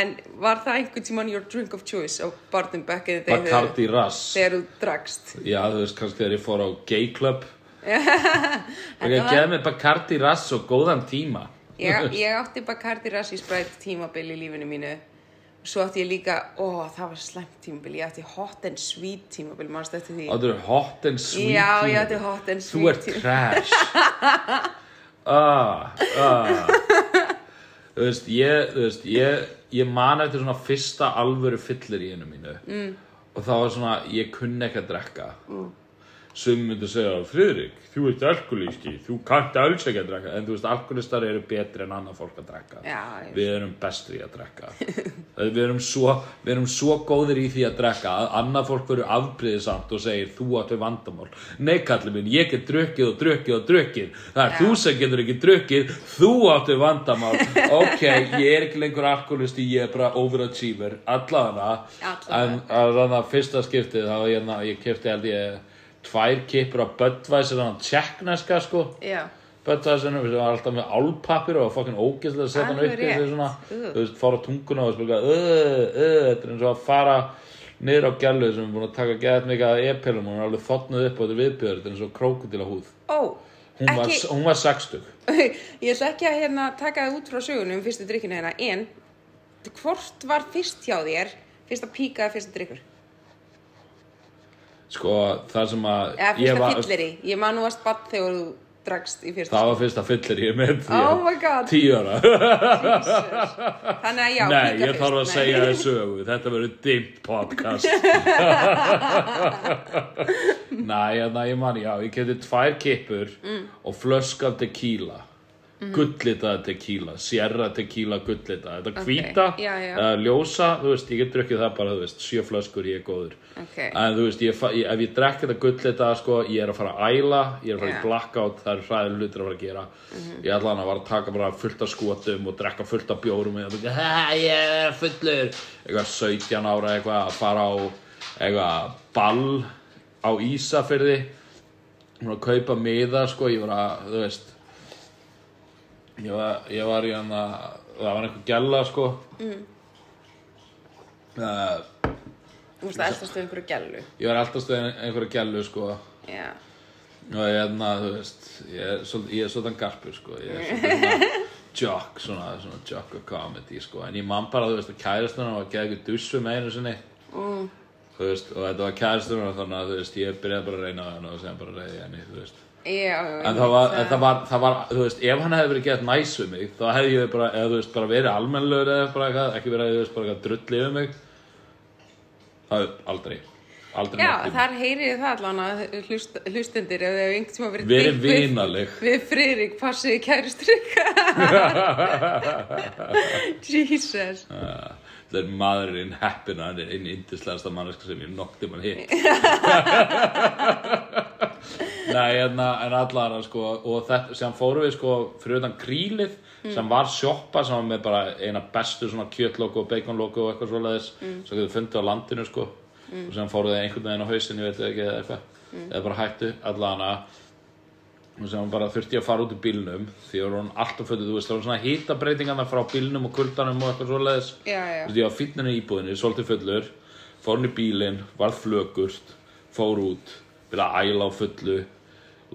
En var, það einhvern tímann your drink of choice á barnum back in the day Bacardi Rass þegar þú dragst? Já, þú veist, kannski þegar ég fór á gay club. Þetta Ég var- geði mig Bacardi Rass og góðan tíma. Ég, ég átti Bacardi Rassi Sprite tímabil í lífinu mínu. Svo átti ég líka, ó það var slæmt tímabil. Ég átti hot and sweet tímabil, mannst eftir því? Áttur hot and sweet Já, tímabil. ég átti hot and Þú sweet ert trash. Ah, ah. Þú veist, ég, þú veist, ég, ég man eftir svona fyrsta alvöru fyllir í einu mínu mm. og það var svona, ég kunni ekki að drekka mm. Sem myndi segja, Friðrik, þú ert alkoholisti þú kannt alls ekki að drekka en þú veist, alkoholistar eru betri en annað fólk að drekka. Já, við erum bestur í að drekka. Við erum, svo, við erum svo góðir í því að drekka að annað fólk verður afbrýðisamt og segir þú áttu vandamál. Nei kallið minn, ég get drukkið og drukkið og drukkið. Það er Já. þú sem getur ekki drukkið þú áttu vandamál. Ok, ég er ekki lengur alkoholisti ég er bara overachiever allavega. En að að fyrsta skiptið þá var ég, ég kefti held ég tvær kippur á Budweiser þannig að tjekkneska sko Já, Böttaðsennum, við var alltaf með álpapir og var fokkin ógeðslega að setja hann upp í þessu svona, þú veist, fara tunguna og spilga, öð, öð, þetta er eins og að fara niður á gælu sem er búin að taka gæðt mikið af e-pillum og hún er alveg þotnuð upp á þetta viðbjörð, þetta er eins og krókudíla húð. ó Hún, var, Ekki, hún var sextug. ég ætla ekki að hérna, taka það út frá sögunum um fyrstu drikkinu hérna, en hvort var fyrst hjá þér fyrsta píka eða fyrsta drikkur? Sko, það sem að Eða ég fyrsta var, fyllir í? Ég man nú að spatt þegar þú dragst í fyrsta það var fyrsta fyllir ég með því Oh my god. tíu ára. Jesus. Þannig að já, Nei, píka ég þarf að fyrst, segja nei. þér sögu, þetta verður dimmt podcast. Nei, hérna, ég man, já, ég geti tvær kippur Mm. og flösk af tequila. Mhm. Gullitaða tequila, sierra tequila gullitaða. Þetta Ok, hvíta, já, já. eða ljósa, þú veist, ég get drukkið það bara, þú veist, sjö flöskur, ég er góður. Ok. En þú veist, ég, ef ég drekk þetta gullitaða, sko, ég er að fara að æla, ég er að fara. Mhm. í blackout, það eru hræðilega hlutir að fara að gera. Ég ætla hann að vara að taka bara fullt af skotum og drekka fullt af bjórum og ég er ég er fullur. Eitthvað 17 ára eitthvað að fara á eitthvað ball á Ísafirði. Ég var að kaupa miða, sko, ég var að, þú veist, ég var, ég var í hann að, það var einhver gælla, sko. Mm. Þú veist að eldast við einhverju gælu. ég var alltaf stöðin einhverja gælu, sko. Já. og hérna, þú veist ég er, svol- ég er svona garpur sko ég er svona jock svona, svona jock of comedy sko en ég man bara, þú veist, að kærastunum var að geða ekki dussu með einu sinni mm. þú veist, og þetta var kærastunum þannig að, þú veist, ég byrjaði bara að reyna á henni og sem bara reyði henni, þú veist Já, en það var, en það var, það var, þú veist, ef hann hefði verið gett næs við mig, þá hefði ég bara, eða þú veist, bara verið almennlegur eða bara eitthvað, ekki verið, þú veist, bara eitthvað drull yfir mig það er aldrei aldrei Já, nokkuð. þar heyrið það allan að hlust, hlustendur ef þið hefur einhvern tíma verið Verið deilt við- vinaleg. Við Friðrik passiði kærustrykka Jesus Það er maðurinn heppin og hann er einn yndislegasta manneska sem ég nokkti mann hitt. Nei, en, en allar sko, og þetta, sem fórum við sko fyrir utan krílið sem var sjoppa sem var með bara eina bestu svona kjötlóku og baconlóku og eitthvað svoleiðis. Sem getur fundið á landinu sko. Og sem fóruð þið einhvern veginn á hausinn, ég veit ekki eða eitthvað. Eða bara hættu allana og sem bara þurfti að fara út í bílnum því að hún alltaf fötið, þú veist, það var svona hýtabreytingarna frá bílnum og kuldanum og eitthvað svoleiðis. Þú veist, ég var fýtninu í íbúðinni, svolítið fullur. Fór hún í bílinn, varð flögurt fór út, byrja að æla á fullu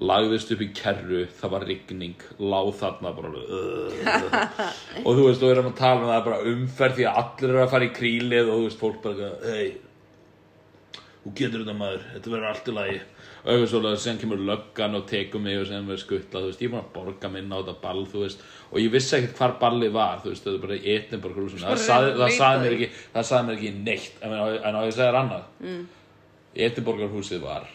lagðist upp í kerru það var rigning, láð þarna bara uh, og þú veist, þú erum að tala um það bara umferð því að allir eru að fara í krílið og þú veist, fólk bara hei, þú getur þetta maður þetta verður allt í lagi. Og eitthvað svolítið, sem kemur löggan og tekur mig og sem verður skuttla, þú veist, ég er búin að borga minna á þetta ball, þú veist, og ég vissi ekkert hvar ballið var, þú veist, þetta er bara í Edinborg húsinu, það Bara saði, það það mér það mér ekki neitt, en á, ég segir annað? Mm. Edinborgar húsið var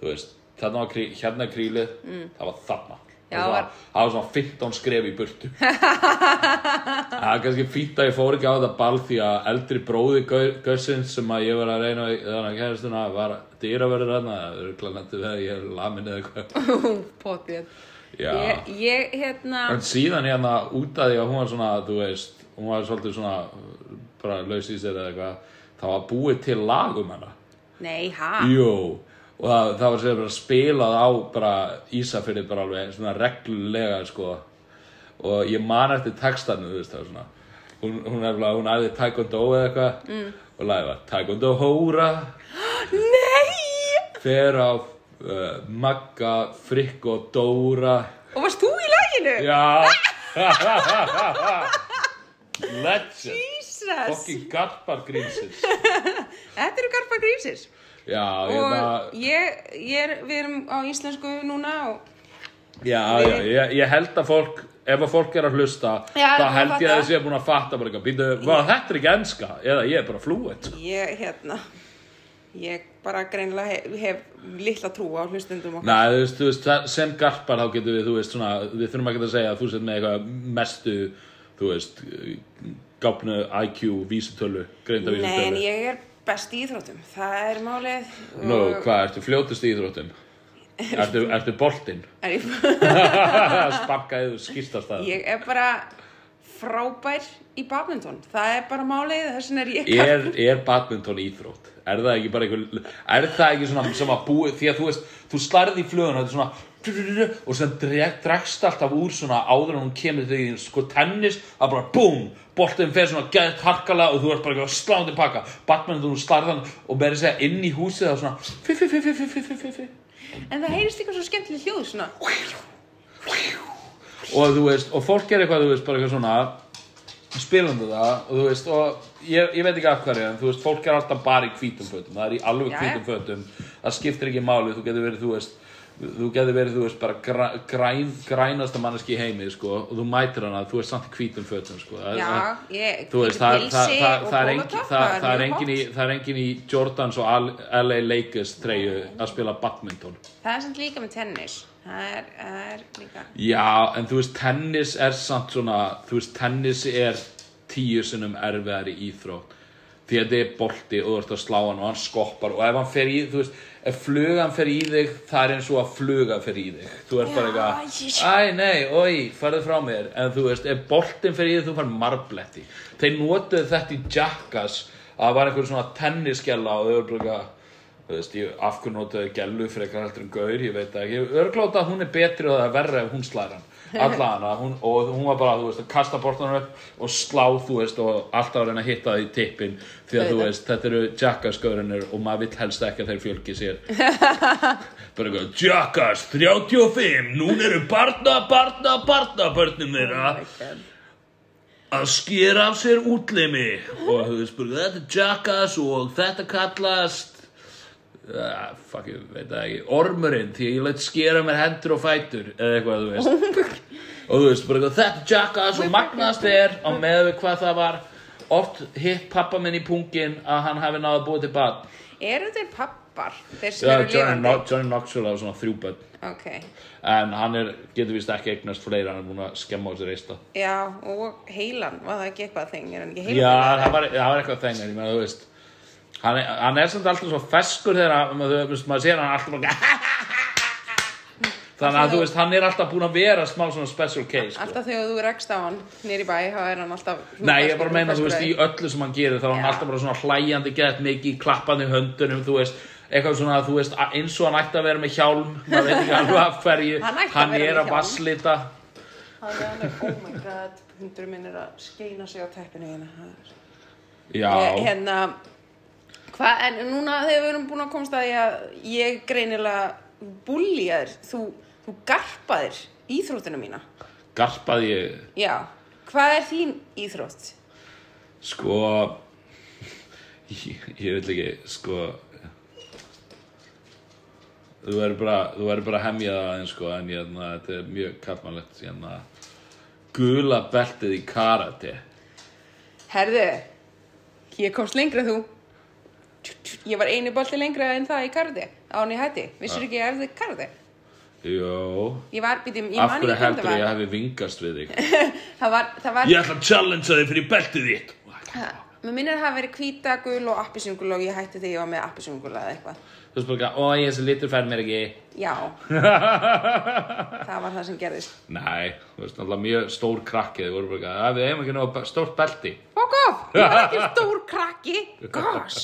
þú veist, þarna var krí, hérna krílið, það var þarna. Já, það, var- var, það var svona 15 skref í burtu. Það er kannski fínt að ég fór ekki á þetta ball því að eldri bróði Gaussins sem að ég var að reyna þannig að kæristuna var dýraverður þarna það er klanandi að ég er lamin eða eitthvað. Potið ég, ég, hérna en síðan hérna út að því að hún var svona þú veist, hún var svolítið svona bara laus í sér eða eitthvað það var búið til lag um hana. Nei, ha? Jú, og það, það var sér bara spilað á bara Ísafirði bara alveg svona reglulega sko og ég man eftir textanum þú veist það var svona hún, hún nefnilega, hún æði taekwondo eða eitthvað mm. og lagði var taekwondo hóra Nei! fer á uh, Magga, Frikk og Dóra Og varst þú í laginu? Já Legend Jesus! Fokkin garpar grímsins Þetta eru garpa grísir. Já, Og hérna ég, ég er, við erum á íslensku núna og Já, já, ég, ég held að fólk ef að fólk er að hlusta Já, þá held ég að þið sé búin að fatta bara eitthvað. Býtu, þetta er ekki enska? Eða ég er bara fluent. Ég, hérna, ég bara greinilega hef, hef litla trú á hlustundum okkar. Nei, þú veist, þú veist, sem garpar þá getum við, þú veist, svona, við þurfum ekki að segja að þú sett með eitthvað mestu, þú veist, gáfnu IQ, vísitölu, greinda Nei, en ég er best í íþróttum. Það er málið. Nú, og- hvað, ertu fljótust í íþróttum? ertu, ertu boltinn? Er ég, Sparkaðið skýrstast að ég er bara frábær í badminton. Það er bara málið þess vegna er ég er, er badminton íþrótt? er það ekki bara einhver er það ekki svona sem að búi því að þú veist þú slærði í flögun og þetta er svona og svona dregst alltaf úr svona áður en hún kemur þegar þín sko tennis að bara BOOM boltin fer svona gæðt harkala og þú ert bara sláðið pakka badminton og slærðan og verður segja inn í húsið og svona fi fi fi fi fi fi fi en það heyrist eitthvað svo skemmtileg hljóð svona og þú veist, og fólk er eitthvað, þú veist, bara eitthvað svona spilandi það, og þú veist, og ég, ég veit ekki af hverju, en þú veist, fólk er alltaf bara í hvítum fötum, það er í alveg hvítum fötum, það skiptir ekki máli, þú getur verið, þú veist, þú getur verið, þú veist, bara græ, græn, grænasta manneski í heimi, sko, og þú mætir hana, þú veist, samt í hvítum fötum, sko. Já, ég, Þú veist, það, það, það, það, er engin, er engin í, það er engin í Jordans og LA Lakers treyju að spila badminton. Það er samt líka með tennis. Það er, er líka... Já, en þú veist, tennis er samt svona, þú veist, tennis er tíu sinnum erfiðari íþrótt því að þetta er bolti og þú ert að slá hann og hann skoppar og ef hann fer í, þú veist, ef flugan fer í þig, það er eins og að fluga fer í þig. Þú ert bara eitthvað, æ, nei, oi, farðu frá mér. En þú veist, ef boltin fer í þig, þú far marbletti. Þeir notuðu þetta í Jackass að það var einhver svona tennisgella og þau eru bara eitthvað, þú veist, ég, af hverju notaðu gellu fyrir eitthvað heldur en gaur, ég veit ekki. Örglóta að hún er betri og það er verra ef hún slæðir hann. Alla hana, hún, og hún var bara þú veist, að kasta bortanum upp og slá þú veist, og alltaf að reyna að hitta það í tippin því að þú veist, þetta eru Jackass-gaurinnir og maður vill helst ekki að þeir fjölgi sér. Bara eitthvað, Jackass 35, núna eru barna, barna, barna börnum þeirra Oh að skera af sér útlimi. Og þú veist þetta er Jackass og þetta kallast uh, fuck ég veit það ekki. Ormurinn því ég læt skera mér hendur og fætur eða eitthvað þú veist. Og þú veist bara eitthvað, þetta Jackass og magnast er á með við hvað það var. Oft hitt pappa minn í pungin að hann hafi náða búa til bad Eru þeir pappar? Þeir sem Já, eru Johnny, lifandi? no Johnny Knoxville hafa svona þrjú börn. Ok. en hann er, getur vist ekki eignast fleira hann er búin að skemma á sér eista. Já, og heilan, var það ekki eitthvað þeng? Já, það var, það var eitthvað þengar, ég meina, þú veist Hann er, hann er samt alltaf svo feskur þegar að- maður, maður sér hann alltaf bara Þannig að þú veist, hann er alltaf búinn að vera smá svona special case sko. Alltaf þegar þú rekst á hann nýri bæ, þá er hann alltaf... Nei, ég er bara að meina, þú veist, í öllu sem hann gerir þá er hann alltaf bara svona hlæjandi gett mikið, klappandi í höndunum, þú veist. Eitthvað svona, þú veist, eins og hann ætti að vera með hjálm maður veit ekki alveg af hverju. Hann að hann vera er að vasslita Það er alveg, oh my god, hundur minn er að skeina sig á teppinu hérna. Hérna, hvað, en núna þegar við erum búin að komast að að ég greinilega búljaðir, þú, þú garpaðir íþróttina mína. garpaði ég Já, hvað er þín íþrótt? Sko ég, ég vil ekki sko þú verður bara bara að hemja það aðeins sko en ég, na, þetta er mjög kallmannlegt hérna, gula beltið í karate Herðu, ég komst lengra en þú. Ég var einu bolti lengra en það í karði, án í hætti. Vissur ekki að þið karði? Jó Ég var, býtum, ég af man hverju heldur það ég var. hafi vingast við þig Það var, það var, ég ætla að challengea þig fyrir beltið þitt mér minnir að það hafi verið hvíta, gul og appisingul og ég hætti þegar ég var með appisingul eða eitthvað. Þú veist bara, ó ég þessi litur fær mér ekki Já, það var það sem gerðist. nei, þú veist, náttúrulega mjög stór krakki þið voru bara, að við hefum ekki náðu stórt belti Fuck off, ég var ekki stór krakki. Gosh.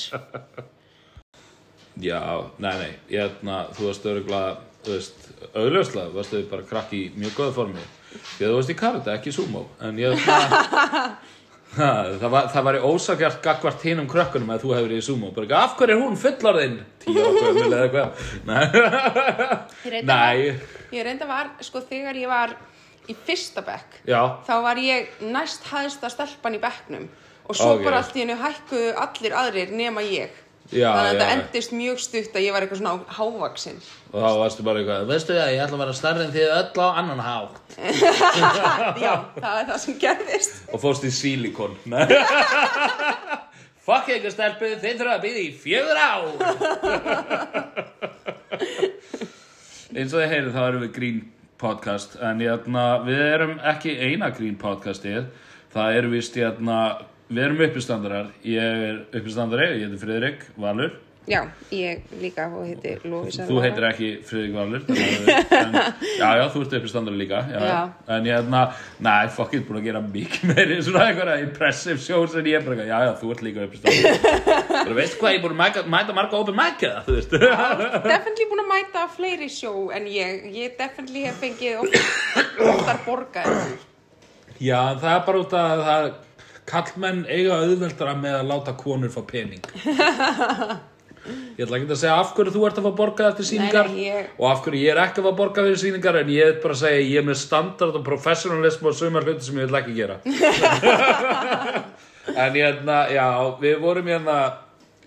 Já, nei, nei, ég hérna, þú varst öruglega, þú veist, auðljóslega, varstu bara krakki í mjög góða formi. Að þú varst í karate, ekki sumo, en ég Ha, það, var, það var í ósakjart gagvart hinum krökkunum að þú hefur í sumo bara, af hverju er hún fullorðinn tíu ákveðum eða eitthvað. Nei, ég reynda var, sko, þegar ég var í fyrsta bekk, já, þá var ég næst hæðsta stelpan í bekknum. Og svo Ok. bara allt í hennu hækkuðu allir aðrir nema ég. Já, Þannig að þetta endist mjög stutt að ég var eitthvað svona hávaksinn. og þá varstu bara eitthvað veistu það, ég ætla að vera stærri en þið öll á annan hátt. Já, það er það sem gerðist. og fórst í sílikon. Fuck ykkur stelpu, þið þurfa að býða í fjögur ár. Eins og þið heyrið þá erum við Green Podcast. En jæna, við erum ekki eina Green Podcastið. Það erum vist jæna, við erum uppistandarar ég er uppistandari, ég heiti Friðrik Valur Já, ég líka og heiti Lóisa. Þú heitir ekki Friðrik Valur en, Já, já, þú ert uppistandari líka já. Já. En ég hefna, næ, fuck it, búin að gera mikið meiri svona einhverja impressive shows en ég er bara, eitthvað, já, já, þú ert líka uppistandari Þú veist hvað, ég er búin að mæta, marga open mic eða, þú veist Definitely búin að mæta fleiri sjó en ég. Ég definitely hef fengið oft- oftar borgað. Já, það er bara út að það kallmenn eiga auðveldara með að láta konur fá pening. Ég ætla ekki að segja af hverju þú ert að fá borgað eftir sýningar Nei, nei, ég- og af hverju ég er ekki að fá borgað fyrir sýningar en ég er bara að segja ég er með standard og professionalism og sumar hluti sem ég vil ekki gera. En hérna, já, við vorum hérna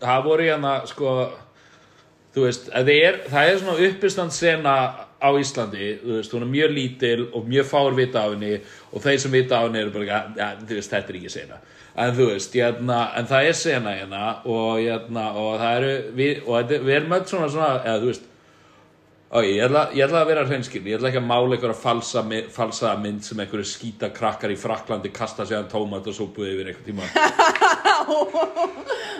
það voru hérna, sko þú veist, er, það er svona uppistand sena á Íslandi þú veist, hún er mjög lítil og mjög fár vita af henni og þeir sem vita af henni eru bara, ja, þú veist, þetta er ekki sena. En þú veist, hérna, en það er sena hérna og hérna, og það eru við, og þetta, við erum öll svona svona, eða þú veist Ok, ég ætla, ég ætla að vera hreinskil, ég ætla ekki að mála einhverja falsa, falsa mynd sem einhverju skýta krakkar í Fraklandi kasta sér tómat og súpu yfir einhver tíma.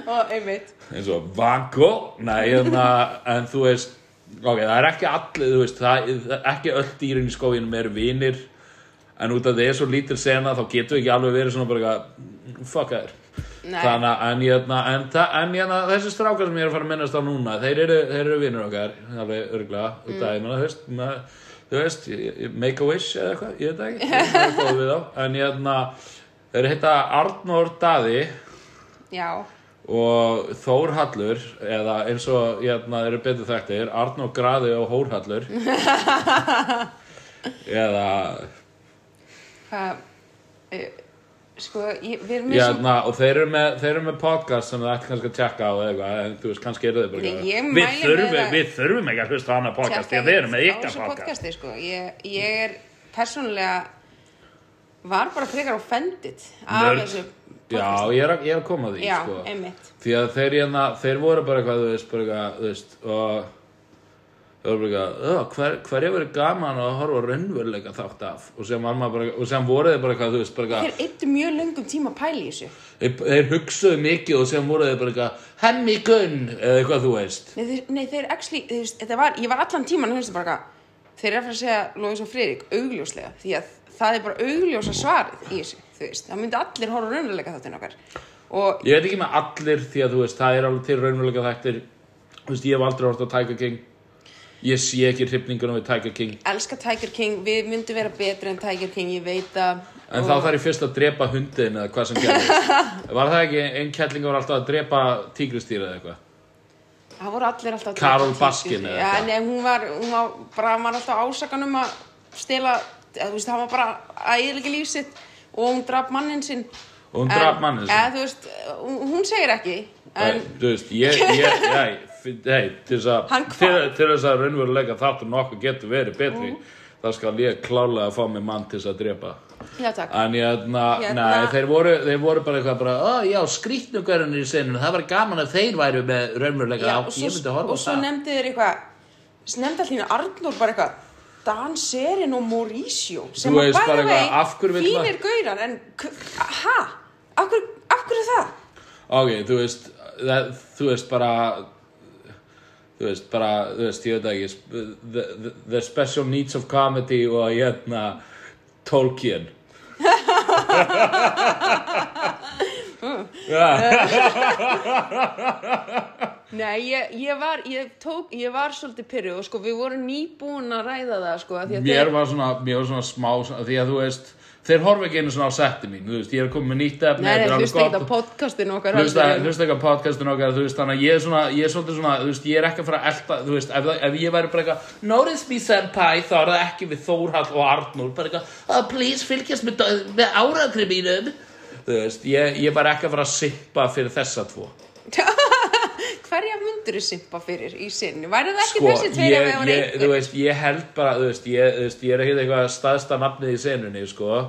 Og einmitt. eins og Van Gogh Nei, en, en þú veist ok, það er ekki allir, þú veist það, það- ekki öll dýrin í skóginum eru vinir en út af er svo lítil sena þá getur við ekki alveg verið svona bara eitthvað, fuck Nei. þannig að en, hérna, en, en hérna, þessi strákar sem ég er að fara að minnast á núna þeir eru, þeir eru vinur okkar alveg örglega, út af því, menna, þú veist með, þú veist, make a wish eða eitthvað, ég veit það ekki, ég er en hérna, þeir heita Arnór Daði Já. Og Þórhallur eða eins og hérna eru betur þekktir Arnó Graði og Hórhallur eða Hvað, uh, sko, ég, við erum hérna, og þeir eru, með, þeir eru með podcast sem það ætti kannski að tjekka á eða eitthvað en þú veist kannski eru þau bara við, þurfum, við þurfum ekki að hlusta hana podcast því að við erum með ykkar podcast. sko. ég, ég er persónulega var bara frekar offended af þessu já ég er, að, ég er að koma því Já, sko. einmitt. Því að þeir, hérna, þeir voru bara eitthvað þú veist, bara eitthvað, þú veist og það voru bara eitthvað, "Ö, hver, hverja verið gaman að horfa raunveruleika þátt af? Og sem, bara, og sem voru þeir bara eitthvað, þú veist, bara eitthvað Þeir eittu mjög löngum tíma að pæla í þessu. Þeir, þeir hugsuðu mikið og sem voru þeir bara eitthvað hemmi gunn, eða eitthvað þú veist. Nei, þeir, nei, þeir actually, þeir, veist, þetta var, ég var allan tíman að hugsa bara eitthvað, þeir eru að fara að segja Lóis og Friðrik augljóslega, því að það er bara augljósa svarið í þessu, þú veist, það myndi allir horfa raunveruleika þáttinn okkar. Og ég veit ekki með allir því að þú veist það er alveg til raunveruleika þættir. Þú veist, ég hef aldrei hort á Tiger King. Ég sé ekki hrifningunum við Tiger King. Elska Tiger King, við myndum vera betri en Tiger King, ég veit að en þá þarf ég fyrst að drepa hundin eða hvað sem gerðist var það ekki, einn kettling var alltaf að drepa tígristýra eða eitthvað? Það voru allir alltaf Carol Baskin eða Já, eitthvað. nei, hún var, hún var bara, var alltaf ásakan um að stela, eða, þú veist, það var bara að eðlika líf sitt og hún draf mannin sinn og hún draf mannin eða, þú veist, hún, segir ekki en Nei, þú veist, ég, ég, ég, hei, til þess að, að raunveruleika þáttur nokkuð getur verið betri, þá skal ég klálega fá mig mann til þess að drepa. já takk En na, Hérna- nei, þeir voru, þeir voru bara eitthvað bara, ó, já, skrýtnugörunir í seninu, það var gaman að þeir væru með raunveruleika Já, og svo, og svo það. nefndi þeir eitthvað nefndi allir Arnór bara eitthvað Dan Serin og Mauricio sem að bæða vill fínir gaurar en ha? Af af hverju það? Ok, þú veist, það, þú veist bara, þú veist bara, þú veist, ég veit ekki, the, the, the special needs of comedy og hérna, Tolkien. Nei, ég, ég var ég tók, ég var svolítið pyrru og sko við vorum nýbúin að ræða það sko því að mér þeir, var svona, mér var svona smá, svona- því að þú veist, þeir horfa ekki einu svona á setti mín, þú veist, ég er komið með nýtt efni Nei, alveg hlusta ekki gott. á podcastinu okkar en- hlusta ekki á podcastinu okkar þú veist, þannig að ég er svona, ég er svolítið svona þú veist, ég er ekki að fara að elta, þú veist ef, ef ég væri bara eitthvað, notice me senpai þá er það ekki við Þórhall og Arnúr bara eitthvað, oh please fylgjast með, með árangri mínum þú veist, ég, ég er bara ekki að fara að sippa fyrir þessa tvo Hverja myndur þú simpa fyrir í sinni? Væri það ekki sko, þessi tveir ég, ef það var ég, einhver? þú veist, ég held bara þú veist, ég, þú veist, ég er ekki eitthvað staðsta nafnið í senunni, sko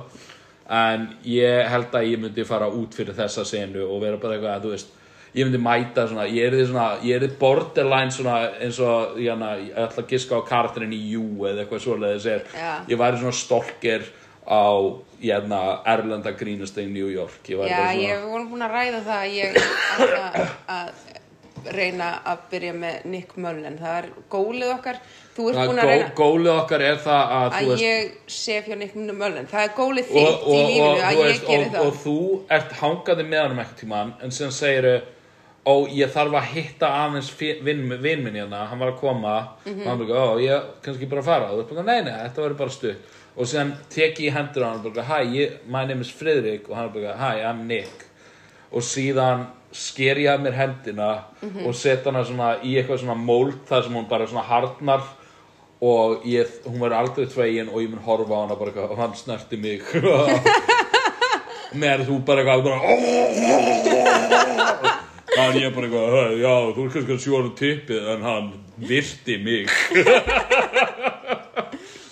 en ég held að ég myndi fara út fyrir þessa senu og vera bara eitthvað, þú veist ég myndi mæta svona, ég er því svona ég er því borderline svona eins og jana, ég ætla að giska á karakterin í You eða eitthvað svoleiðis er Já. ég væri svona stolker á jæna, Erlenda grínast í New York ég Já, ég voru búin að ræða það að ég ætla að reyna að byrja með Nick Mullen. Það er gólið okkar. Þú ert Það að gó, gólið okkar er það að, að veist, ég sé fjá Nick Mullen. Það er gólið og, þitt og, í lífinu og, að ég veist, geri og, það. og þú ert hangandi með hann ekkert tímann en síðan segir ó ég þarf að hitta aðeins fi- vinn vin minn hérna, hann var að koma og hann bara, ó ég kannski bara fara og þú bara, nei nei, þetta verður bara stutt og síðan tek ég í hendur á hann og bara, hæ, ég- my name is Friðrik. Og hann bara, hæ, I'm Nick. Og síðan sker ég að mér hendina Mhm. og set hana svona í eitthvað svona mold þar sem hún bara svona harnar og ég, hún verður aldrei tvegin og ég mun horfa á hana bara eitthvað og hann snerti mig. Og með þú bara eitthvað þannig ég bara eitthvað "Hey, já, þú er kannski að sjóra tippið en hann virti mig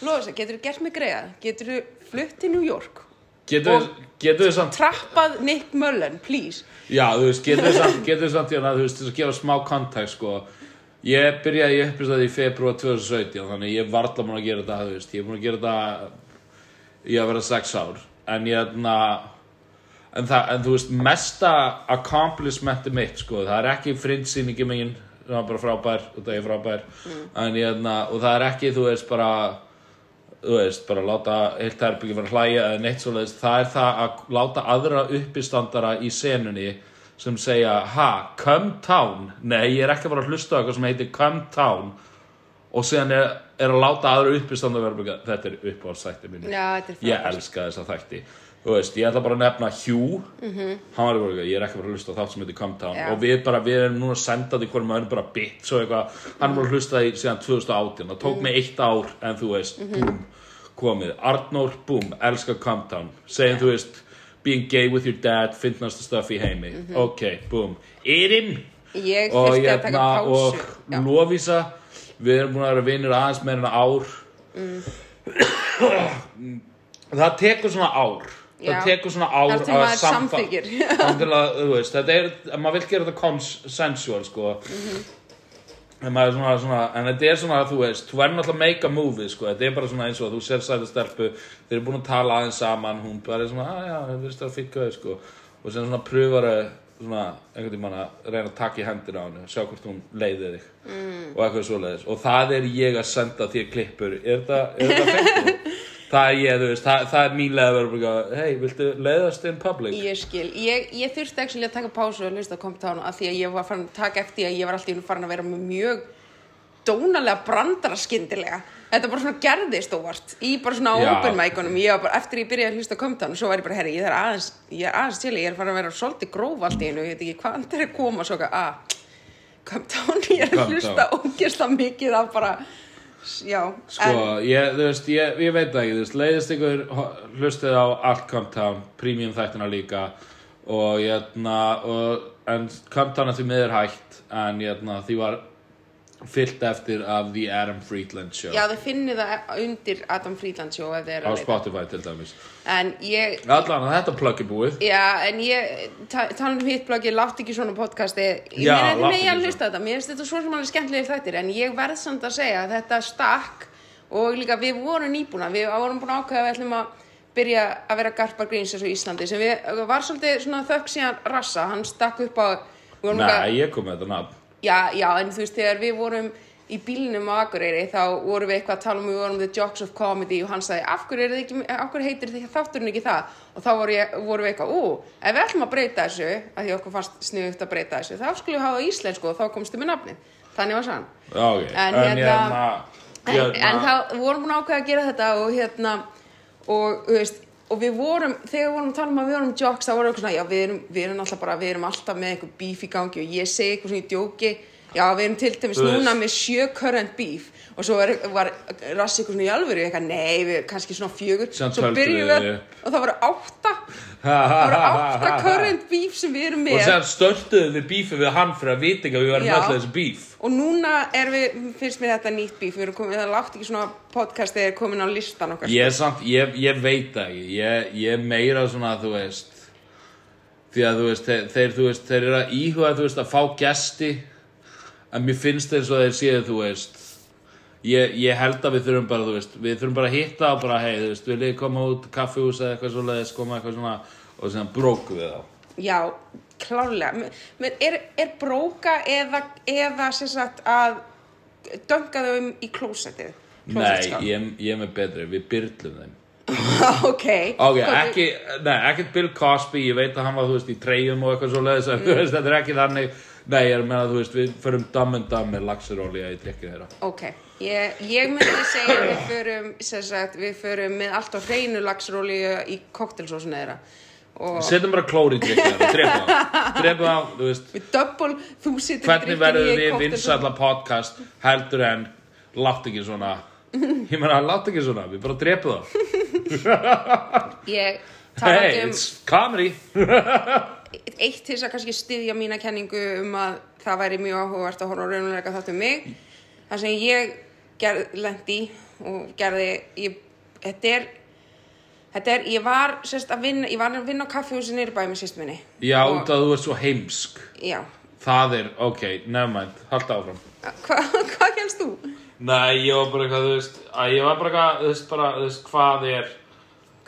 Lóðis, getur þú gert mig greiða? Getur þú flutt til New York? getur þið samt Trappað Nick Mullen, please. Já, þú veist, getur þið samt, getur þið samt hérna, þú veist, til að gefa smá kontakt, sko. Ég byrjaði í uppistaði í februar 2017, þannig ég var alltaf búin að gera þetta, þú veist, ég er búin að gera þetta í að vera sex ár. En ég, hérna, en, það, en þú veist, mesta accomplishmenti mitt, sko, það er ekki fryndsýningi mín, það var bara frábær, og það er frábær, en ég, hérna, og það er ekki, þú veist, bara, þú veist, bara láta heilt herbyggi vera hlæja eða neitt svoleiðis, það er það að láta aðra uppistandara í senunni sem segja, ha, come town? Nei, ég er ekki að fara að hlusta á eitthvað sem heitir come town. Og síðan er, er að láta aðra uppistandara vera bara, þetta er uppáhaldstætti er ég elska þessa þætti veist, ég ætla bara að nefna Hugh Mhm. hann var bara, ég er ekki að fara að hlusta á þátt sem heitir Come Town Já. og við bara, við erum núna sendað í hverjum öðrum bara bits og eitthvað, hann var að hlusta í síðan 2018, það Mhm. tók mig eitt ár en þú veist, búm, komið Arnór, búm, elska Come Town segjum þú veist, being gay with your dad finnast stuff í heimi Mhm. ok, búm, Erin Ég þurfti að taka hérna pásu. og Já. Lovísa við erum búin að vera vinnir aðeins meira en ár það tekur svona ár Já. það tekur svona ár að samfa- að, þetta er, maður vil gera þetta consensual, sko. En maður er svona, svona, en þetta er svona, þú veist, þú verður náttúrulega að make a movie, sko, þetta er bara svona eins og þú sér sæta stelpu, þeir eru búin að tala aðeins saman, hún bara er svona, að já, það virðist það fyrir gauð, sko, og sem svona pröfar að, svona, einhvern tímann að reyna að taka í hendur á henni, sjá hvort hún leiði þig. Mm. og eitthvað svoleiðis, og það er ég að senda þér klippur, er þetta, er þetta? Það er ég, veist, það, það er mín leið að vera bara, hei, viltu leiðast in public? Ég skil, ég, ég þurfti actually að taka pásu og hlusta að koma tánu af því að ég var farin að taka eftir að ég var alltaf farin að vera með mjög dónalega brandara skyndilega þetta bara svona gerðist óvart í bara svona Já. open mic-unum eftir ég byrjaði að hlusta að koma tánu svo var ég bara, herri, ég er aðeins ég er aðeins til, ég er farin að vera svolítið gróf allt í einu ég veit ekki hvað það er að koma svo að, að down, ég er að hlusta ógeðslega mikið af bara já, Sko, ég, þú veist, ég, ég veit ekki, þú veist, leiðist ykkur hlustið á allt Comptown, premium þættina líka og ég, og, en Comptown er því miður hætt en ég, því var fyllt eftir af The Adam Friedland Show. Já, þau finnir það undir Adam Friedland show þið er á Spotify til dæmis. En ég, Allan þetta plugg er búið. Já, en ég, ta tala um hitt bloggi, látt ekki svona podcasti, ég Já, meina þið láttu megi ekki að hlusta þetta, mér finnst þetta svo sem alveg skemmtilegir þættir, en ég verð samt að segja að þetta stakk og líka við vorum nýbúna, við vorum búin að ákveða að við ætlum að byrja að vera garpar gríns eins og Íslandi, sem við, var svolítið svona þökk síðan rassa, hann stakk upp á, Nei, ég kom með þetta nafn Já, já, en þú veist, þegar við vorum í bílnum á Akureyri, þá vorum við eitthvað að tala um, við vorum The Jocks of Comedy og hann sagði, af hverju, er hverju heitir þið þátturinn ekki það? Og þá voru, ég, vorum við eitthvað, ú, ef við ætlum að breyta þessu, að því okkur fannst sniðugt að breyta þessu, þá skulum við hafa íslensku og þá komstu með nafnið. Þannig var sann. Já, ok, En hérna- En, hérna- en þá við vorum búin að ákveða að gera þetta og hérna, og þú veist, og við vorum, þegar við vorum að tala um að við vorum jokes, vorum við eitthvað svona, já, við erum, við erum alltaf bara, við erum alltaf með eitthvað beef í gangi og ég segi eitthvað svona í djóki, já, við erum til dæmis núna með sjö current beef og svo var, var rassi eitthvað svona í alvöru, eitthvað, nei, við erum kannski svona fjögur, svo byrjum við, og það voru átta, það voru átta current beef sem við erum Og með sér störtuðu við bífið við hann fyrir að vita ekki að við Já. öll þessi bíf. og núna er við, finnst mér þetta nýtt beef, við erum komin, það látt ekki svona podcast þegar komin á listan okkar, Ég, er samt, ég, ég veit það ekki, ég, ég er meira svona, þú veist, því að þú veist, þeir, þeir, þú veist, þeir eru að íhuga, þú veist, að fá gesti, en mér finnst svo að þeir séu, þú veist, ég, ég held að við þurfum bara, þú veist, við þurfum bara að hitta og bara, hei, þú veist, viljið þið koma út kaffihús eða eitthvað svoleiðis, koma eitthvað svona, og sem bróku við þá. Já, men er, er bróka eða, eða sem sagt að dönga þau um í klósettið? Nei, ég, ég er með betri, við byrlum þeim. ok. Ok, Hvað- ekki, nei, ekkert Bill Cosby, ég veit að hann var, þú veist, í treyjum og eitthvað svo leiðis, mm. þetta er ekki þannig, nei, ég er meina, þú veist, við förum dam en dam með laxurólíja í drikkið þeirra. Ok, ég, ég myndi segja að við förum, sem sagt, við förum með allt á hreinu laxróli í koktelsósuna þeirra. Og Setjum bara klóri í drikkið þeirra, drepum það, drepum það, þú veist, við double, þú situr hvernig verður við vinsalla podcast heldur en látt ekki svona, ég meina, látt ekki svona, við bara drepum það. Ég Hey, talandi um it's comedy. eitt til þess að kannski styðja mína kenningu um að það væri mjög áhugavert að horfa raunuleika þátt um mig það sem ég gerð, lendi og gerði ég, þetta er þetta er, ég var sérst að vinna ég var að vinna á kaffihúsi nýri bæ með sýst minni Já, Og- út að þú ert svo heimsk. já, Það er, ok, nefnmænt, halda áfram. hvað hva helst þú? Nei, ég var bara eitthvað, þú veist, að ég var bara eitthvað, þú veist, bara, þú veist, hvað er,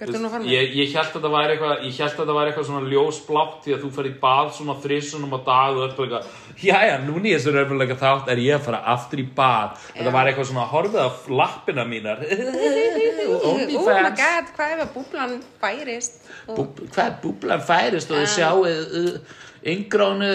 er með? ég, ég held að þetta væri eitthvað, ég held að þetta væri eitthvað svona ljósblátt því að þú fer í bað svona þrissunum á dag og þetta bara eitthvað, jæja, núna í þessu raunveruleika þátt er ég að fara aftur í bað. Þetta Já. var eitthvað svona, horfið á lappina mínar, oh my god, hvað ef að búblan færist og, hvað búblan færist og þið sjáuð uh, yngránu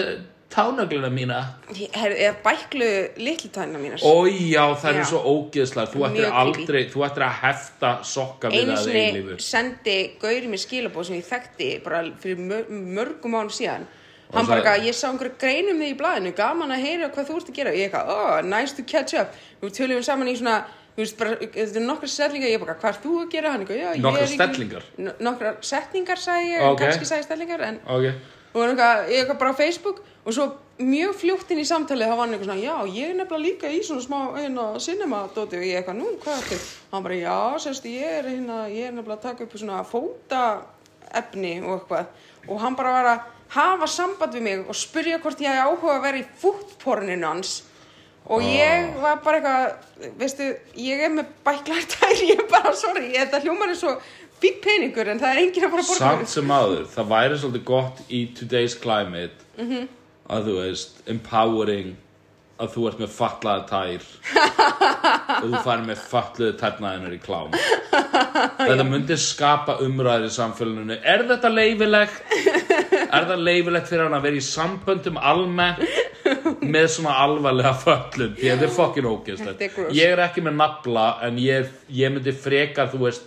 tánagluna mína. Eða bæklu litlu tæna mínar Ói, já, það er Já. svo ógeðslega, þú ættir aldrei, þú ættir að hefta sokka við einu það sinni eilífu. sendi Gauri mér skilabóð sem ég þekkti bara fyrir mör, mörgum án síðan Og hann bara, eitthvað, ég sá einhverju greinum þig í blaðinu gaman að heyra hvað þú ert að gera ég eitthvað, oh, nice to catch up við tölum saman í svona þú veist, bara, þetta er nokkra stellingar, ég bara, hvað ert þú að gera hann eitthvað, já, ég Nokkrar er í- stellingar? No- nokkrar setningar sagði ég, Ok. kannski sagði ég stellingar en Ok, og eitthvað, ég eitthvað bara á Facebook og svo mjög fljótt inn í samtalið þá var hann eitthvað svona, já, ég er nefnilega líka í svona smá hérna cinema dóti. Og ég eitthvað, nú, hvað er þetta? hann bara, já, sérst, ég er hérna, ég er nefnilega að taka upp svona fóta efni og eitthvað. Og hann bara var að hafa samband við mig og spyrja hvort ég hefði áhuga að vera í fútporninu hans. Og ég var bara eitthvað veistu, ég er með bæklar tær ég er bara, sorry, þetta hljómar er svo fýtt peningur en það er enginn að fara að borga samt sem áður, það væri svolítið gott í today's climate Mhm. að þú veist, empowering að þú ert með fatlaða tær. Og þú farir með fatluðu tærnaðinur í klám. Þetta myndi skapa umræður í samfélaginu. Er þetta leifilegt er það leifilegt fyrir hann að vera í samböndum almennt með svona alvarlega föllun því að þetta er fokkin ógeðslegt. Ég er ekki með nafla en ég, ég myndi frekar þú veist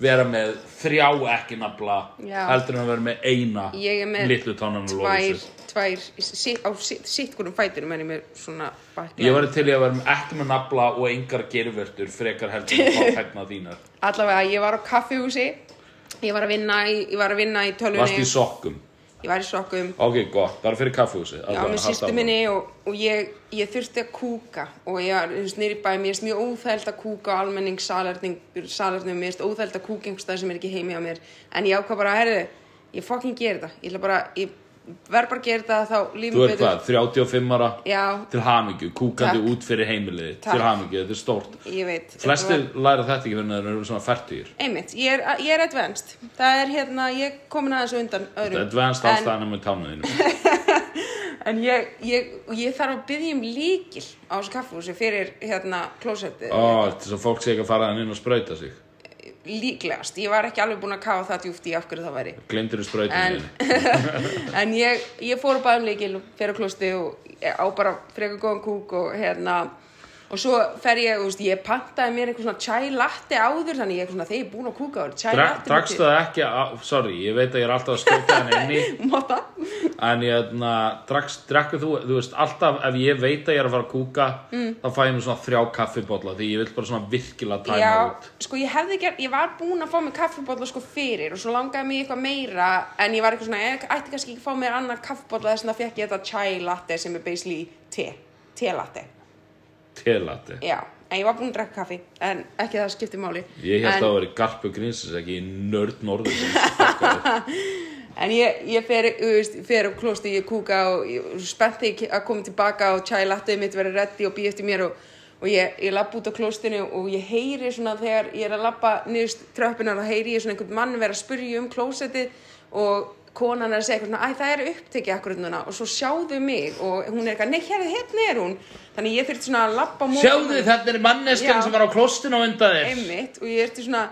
vera með þrjá ekki nafla heldur en að vera með eina Ég er með litlu tónan og tvær, lóðis tvær sitt, á sitt, hvernig fæturum er ég með svona bakla ég var til í að vera með, ekki með nafla og engar gerfurtur frekar heldur en að fá hægna þínar. Allavega ég var á kaffihúsi ég var að vinna í, í varst tölvunni í sokkum ég var í sokkum. Ok, gott, bara fyrir kaffehúsi já, með sýstu minni og, og ég, ég þurfti að kúka. Og ég var í bæ, mér finnst mjög óþælt að kúka á almenning salernum mér finnst óþælt að kúka einhvers stað sem er ekki heimi á mér. En ég ákvað bara, herðu, ég fucking gera þetta ég ætla bara, ég verð bara að gera þetta þá lífum þú ert hvað, 35 ára? Já, til hamingju, kúkandi Takk. út fyrir heimiliði Takk. til hamingju, þetta er stórt. Ég veit þetta flestir var- læra þetta ekki fyrir að þeir eru svona færtugir Einmitt, ég er, ég er advanced. Það er hérna, ég er komin aðeins undan öðrum. advanced en, allstæðanum með tánuðinu en ég, ég, ég þarf að byggja um líkil á þessu kaffúsi fyrir hérna klósettið. Ó, þess að fólk sé ekki að fara inn og sprauta sig Líklegast, ég var ekki alveg búin að kafa það djúft í af hverju það væri. Glemdir þú sprautinu En, en ég, ég fór um líkil og fyrir klósti og á bara frekar góðan kúk og hérna og svo fer ég, þú veist, ég pantaði mér eitthvað svona chai latte áður þannig ég er svona, þegar ég er búin að kúka áður chai Dra, latte Drakstu það ekki, á, sorry, ég veit að ég er alltaf að skjóta henni inni Máta? En ég, na, drakst, drakku þú, þú veist, alltaf ef ég veit að ég er að fara að kúka mm. þá fæ ég mér svona þrjá kaffibólla því ég vil bara svona virkilega tæma Já, út sko ég hefði gert, ég var búin að fá mér kaffibólla sko fyrir og svo langaði í eitthvað meira en ég var eitthvað svona, ég ætti Telati Já, en ég var búin að drekka kaffi en ekki það skipti máli Ég held en, að það veri garpu grínsins ekki í nörd norður. En ég, ég fer, veist, fer á klósti, ég kúka og ég spennti að koma tilbaka og chai latte mitt verið reddi og býð eftir mér og, og ég, ég lapp út á klóstinu og ég heyri svona þegar ég er að lappa niðurst tröppunar og heyri ég svona einhvern mann vera að spurja um klósettið og konan er að segja eitthvað svona, æ það er upptekið akkurat núna. Og svo sjáðu mig og hún er eitthvað, nei hérna, hérna er hún. Þannig ég þurfti svona að lappa móti Sjáðu þetta er manneskjan Já. sem var á klostinu á undan þér. Einmitt og ég ertu svona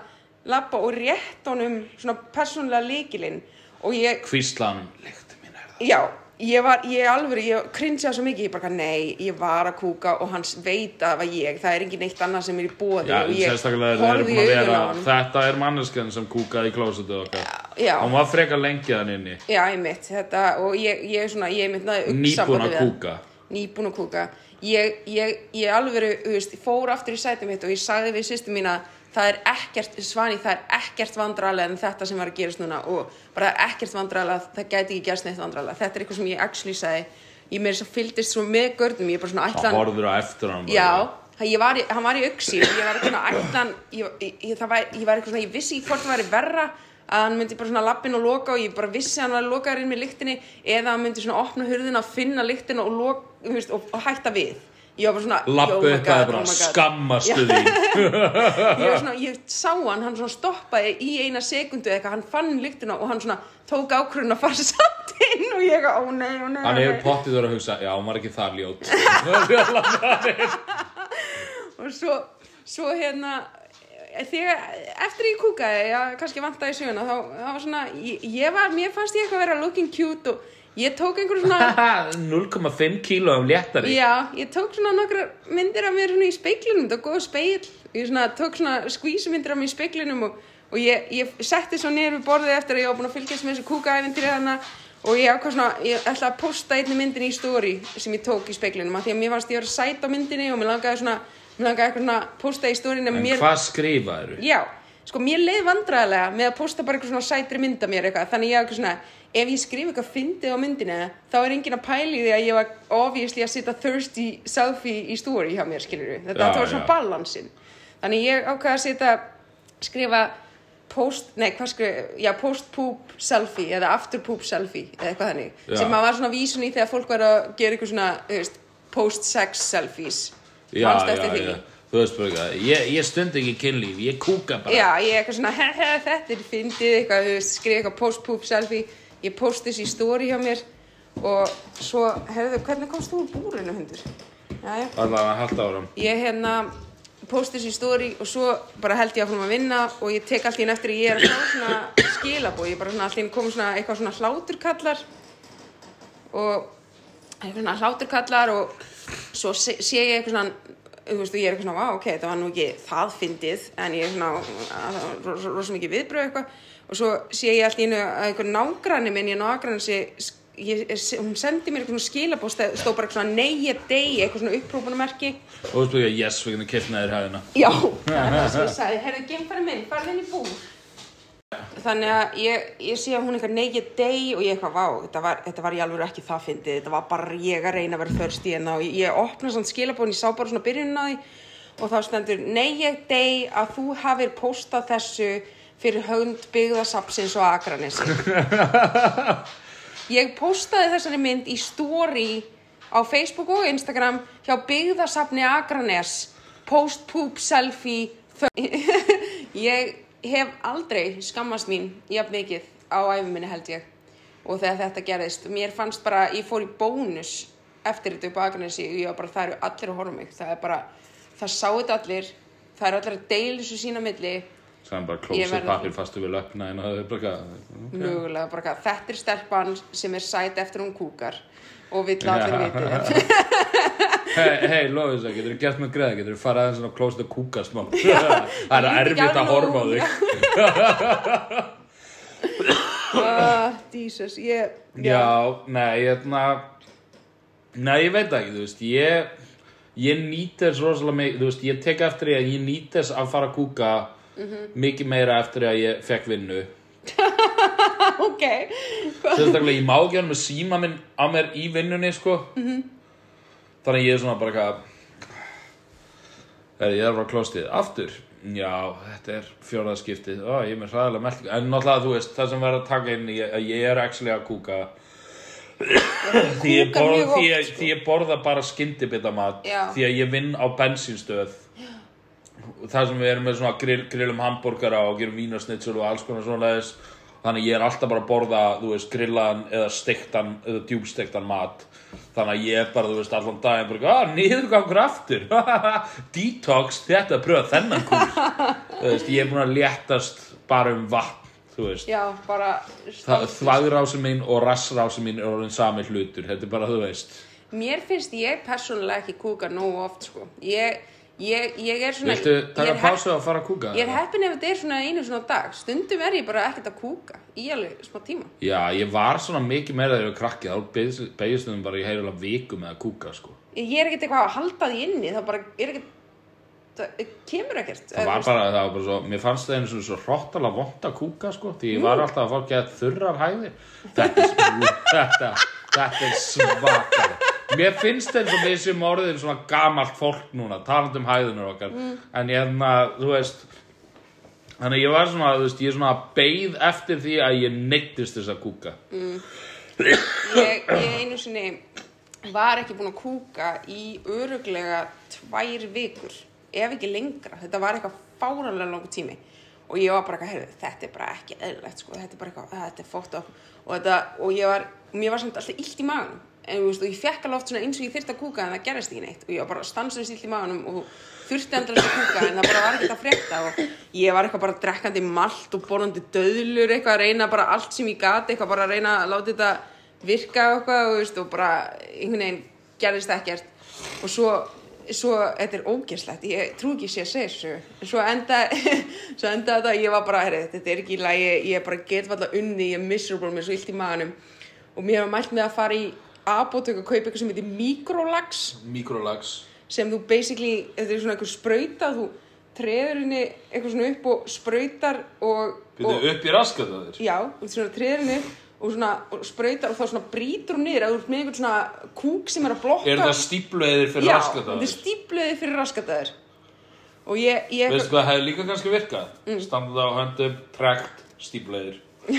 lappa og rétt honum svona persónulega líkilinn og ég, Hvíslan, lektu mín er það? Já, ég var, ég alveg, ég cringeaði svo mikið, ég bara, nei, ég var að kúka og hans veit að það var ég, það er engin eitt annað sem er í bóði og ég búin í að augun vera á honum. Þetta er manneskjan sem kúkaði í klósetu okkar. Já, Hún var frekar lengi þann inni. Já, einmitt, þetta, og ég, ég er svona, ég einmitt náði Nýbúin að kúka. Nýbúin að kúka. Ég, ég, ég alveg, þú veist, fór aftur í sæti mitt og ég sagði við sýstu mína það er ekkert, Svani, það er ekkert vandralega en þetta sem var að gerast núna og bara ekkert vandralega, það gæti ekki gerst neitt vandralega, þetta er eitthvað sem ég actually sagði. Ég meira þess að fylgdist svo með görnum ég er bara svona Það ætlan horfður á eftir hann bara. Já, það- ég var, í- hann var í auksi ég var eitthvað ætlan ég, ég, það var, ég var eitthvað svona, ég vissi hvort það væri verra að hann myndi bara svona lappin og loka og ég bara vissi að hann var lokaður inn með lyktinni eða hann myndi svona opna hurðina og finna lyktina og, og, og hætta við ég var bara svona Lappu oh upp að oh bara God. skammastu þín ég, var svona, ég sá hann, hann svona stoppaði í eina sekundu eða eitthvað, hann fann lyktina og hann svona tók ákvörðun að fara samt inn og ég eitthvað, ó nei, ó nei, Hann hefur pottið þurra að hugsa Já, hún var ekki það ljót og svo, svo hérna þegar, eftir ég kúkaði já, kannski vantaði í söguna þá, þá var svona, ég, ég var, mér fannst ég eitthvað vera looking cute og ég tók einhver svona 0,5 kíló af léttari já, ég tók svona nokkra myndir af mér svona í speiklinum, þetta var góð speil ég svona, tók svona skvísumyndir af mér í speiklinum og, og ég, ég setti svo niður við borðið eftir að ég var búin að fylgjast með þessu kúkaæventir hana og ég ákvað svona, ég ætla að posta einni myndinni í story sem ég tók í speiklinum af því að mér fannst ég vera sæt á myndinni og mér langaði svona, mér langaði eitthvað svona posta í story En mér, hvað skrifaður? Já, sko mér leið vandræðilega með að posta bara eitthvað svona sætri mynda mér eitthvað. Þannig ég hafði eitthvað svona, ef ég skrifa eitthvað fyndið á myndinni þá er enginn að pæli því að ég var obviously að setja thirsty selfie í story hjá mér, skilur við þetta var svona balansin þannig ég ákveða að setja skrifa post, nei hvað skrifa já, post poop selfie eða after poop selfie eða eitthvað þannig. Já. sem að var svona vísun í þegar fólk var að gera eitthvað svona, veist, post sex selfies. Já, já Þú veist bara eitthvað, ég, ég stund ekki kynlíf, ég kúka bara. Já, ég eitthvað svona, he, he, þetta er fyndið eitthvað, skrifa eitthvað post-poop selfie. Ég posti þessi í story hjá mér og svo, herðu, hvernig komst þú úr búrinu, hundur? Jæja, Allavega að halda áram ég hérna posti þessi í story og svo bara held ég áfram að vinna og ég tek allt í einn eftir að ég er að fá svona skilabóð, ég bara svona einn kom svona eitthvað svona hláturkallar og svona hláturkallar og svo sé ég eitthvað svona þú veist, og ég er eitthvað svona, ok, það var nú ekki það fyndið, en ég er svona rosa ros, mikið viðbröð eitthvað. Og svo sé ég allt í einu að eitthvað nágranni minn, ég nágranni sé ég, hún sendi mér eitthvað svona skilabóð stó stó bara eitthvað svona ég degi, eitthvað svona upprópunamerki Og þú veist yes, við getum kippnaðir hæðina. Já, það er það sem ég sagði, herðu, geimfæri minn, farði inn í búr. Þannig að ég, ég sé að hún eitthvað neygið deg og ég eitthvað, vá, þetta var, þetta var í alveg ekki það fyndið, þetta var bara ég að reyna að vera þörst í hérna og ég, ég opna svona skilabóðin, ég sá bara svona byrjunin á því og þá stendur, neygið deg að þú hafir postað þessu fyrir hönd byggðasapsins og Akranesi. Ég postaði þessari mynd í story á Facebook og Instagram hjá byggðasafni Akranes post poop selfie ég hef aldrei skammast mín jafn mikið á æfi minni held ég. Og þegar þetta gerðist mér fannst bara, ég fór í bónus eftir þetta upp á Akranesi og ég var bara, það eru allir að horfa mig. Það er bara, það sá þetta allir það eru allir að deila þessu sína milli. Sæðan bara Ég klósið pappir fastu við lögna en það er bara mögulega bara þetta er stelpan sem er sæt eftir hún kúkar og vill allir Já. viti það Hei, hey, Lóðis, getur þú gert með greða? Getur þú farið aðeins svona klóst að kúka smá? Það er Ég erfitt að horfa á þig. Ah, Jesus, ég Já, nei, hérna Nei, ég veit það ekki, þú veist Ég, ég nýt þess rosalega mikið Þú veist, ég tek eftir því að ég nýt þess að fara að kúka Mikið meira eftir að ég fekk vinnu. Ok. Sérstaklega, ég má ekki hann með síma minn á mér í vinnunni, sko Þannig ég er svona bara eitthvað ég er bara klostið Aftur, já, þetta er fjóraðskiptið Ó, ég er með hræðilega melding En náttúrulega, þú veist, það sem verður að taka inn ég, Ég er actually að kúka. Því ég, borð, mjög því, ég, oft, sko. því ég borða bara skyndibitamat. Já. því að ég vinn á bensínstöð. Það sem við erum með svona grill, grillum hambúrgara og gerum vínarsnitsur og alls konar svona leðis þannig að ég er alltaf bara að borða þú veist, grillaðan eða stektan eða djúbstektan mat. Þannig að ég er bara, þú veist, allan daginn bara, að niðurgangur aftur. Detox, þetta er pröfa þennan kúr þú veist, ég er búin að léttast bara um vatn, þú veist. Já, bara þvagrási mín og rassrási mín er orðin sami hlutur, þetta er bara, þú veist. Mér finnst ég persónulega ekki kúka nógu oft sko. ég, ég, ég er svona Viltu ég taka pásu og fara að kúka? Ég er heppin ef þetta er svona einu svona dag. Stundum er ég bara ekkert að kúka Í alveg smá tíma. Já, ég var svona mikið meira þegar ég var krakki þá beigist þeim bara í heilulega viku með að kúka, sko. Ég er ekkert eitthvað að halda því inni Það bara er ekkert Það kemur ekkert Það var bara, það var bara svo, mér fannst það einu svona svo hróttalega vont að kúka, sko því ég var alltaf að fólk að þurrar hæðir. Þetta er, þetta, þetta er svakar Mér finnst eins og við sem orðin svona gamalt fólk núna, talandi um hæðunur okkar. En ég, þú veist Þannig að ég var svona, þú veist, ég svona beið eftir því að ég neittist þess að kúka. ég, ég einu sinni var ekki búin að kúka í öruglega tvær vikur ef ekki lengra, þetta var eitthvað fáranlega langur tími. Og ég var bara eitthvað, heyrðu, þetta er bara ekki eðlilegt sko, þetta er bara eitthvað, þetta er fótt og, þetta, og ég var, mér var samt alltaf illt í maganum en veist, ég fekk alveg oft eins og ég þyrfti að kúka en það gerist ekki neitt. Og ég var bara stanslust illt í maganum og þurfti endast að kúka en það bara var ekkert að frétta. Og ég var eitthvað bara drekkandi malt og borðandi döðlur eitthvað að reyna bara allt sem ég gati eitthvað bara að reyna að láta þetta virka eitthvað og, veist, og bara einhvern veginn gerðist ekkert. Og svo, svo þetta er ógeðslegt, ég trú ekki sé að segja þessu. En svo enda svo enda þetta, ég var bara, herri, þetta er ekki í lagi ég bara get valla unni, ég er miserable með svo illt í maganum. Og mér var mælt með að fara í apótök að kaupa eitthvað sem heitir mikrolags Mikrolags. sem þú basically, þetta er svona einhver sprauta þú treður henni eitthvað svona upp og sprautar og, og upp í raskat að þér. já, þú svona treður henni og svona og sprautar og þá svona brýtur hún niður að þú ert með einhvern svona kúk sem er að blokka Er það stípluðir fyrir já, raskat að þetta er þér? stípluði fyrir raskataður og ég, ég Veistu hvað hefði líka kannski virkað? Mm. Standað á höndum, trekt, stípluðir.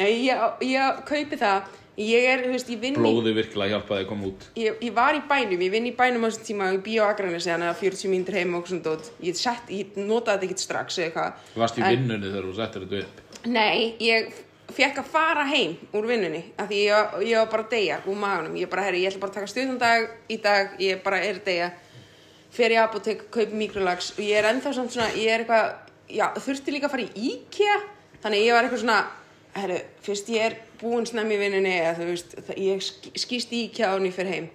já, ég, ég kaupi það ég er, þú veist, ég vinn í Blóði virkilega hjálpaði að koma út. ég, ég var í bænum, ég vinn í bænum á þessum tíma í bíó Akranes eða 40 mínútur heim og svona dót. Ég, sett, ég notaði þetta ekkert strax eða eitthvað. Þú varst í En- vinnunni þegar þú settir þetta upp. Nei, ég fekk að fara heim úr vinnunni af því ég, ég var bara að deyja úr maganum. Ég bara, herri, ég ætla bara að taka stuðan dag í dag ég bara er að deyja. Fer í apotek, kaupi mikrolags og ég er ennþá samt svona, ég er eitthvað já, þurfti líka að fara í IKEA. Þannig að ég var eitthvað svona herri, fyrst ég er búin snemmi í vinnunni eða þú veist, það, ég sk- skýst í IKEA og ég fer heim.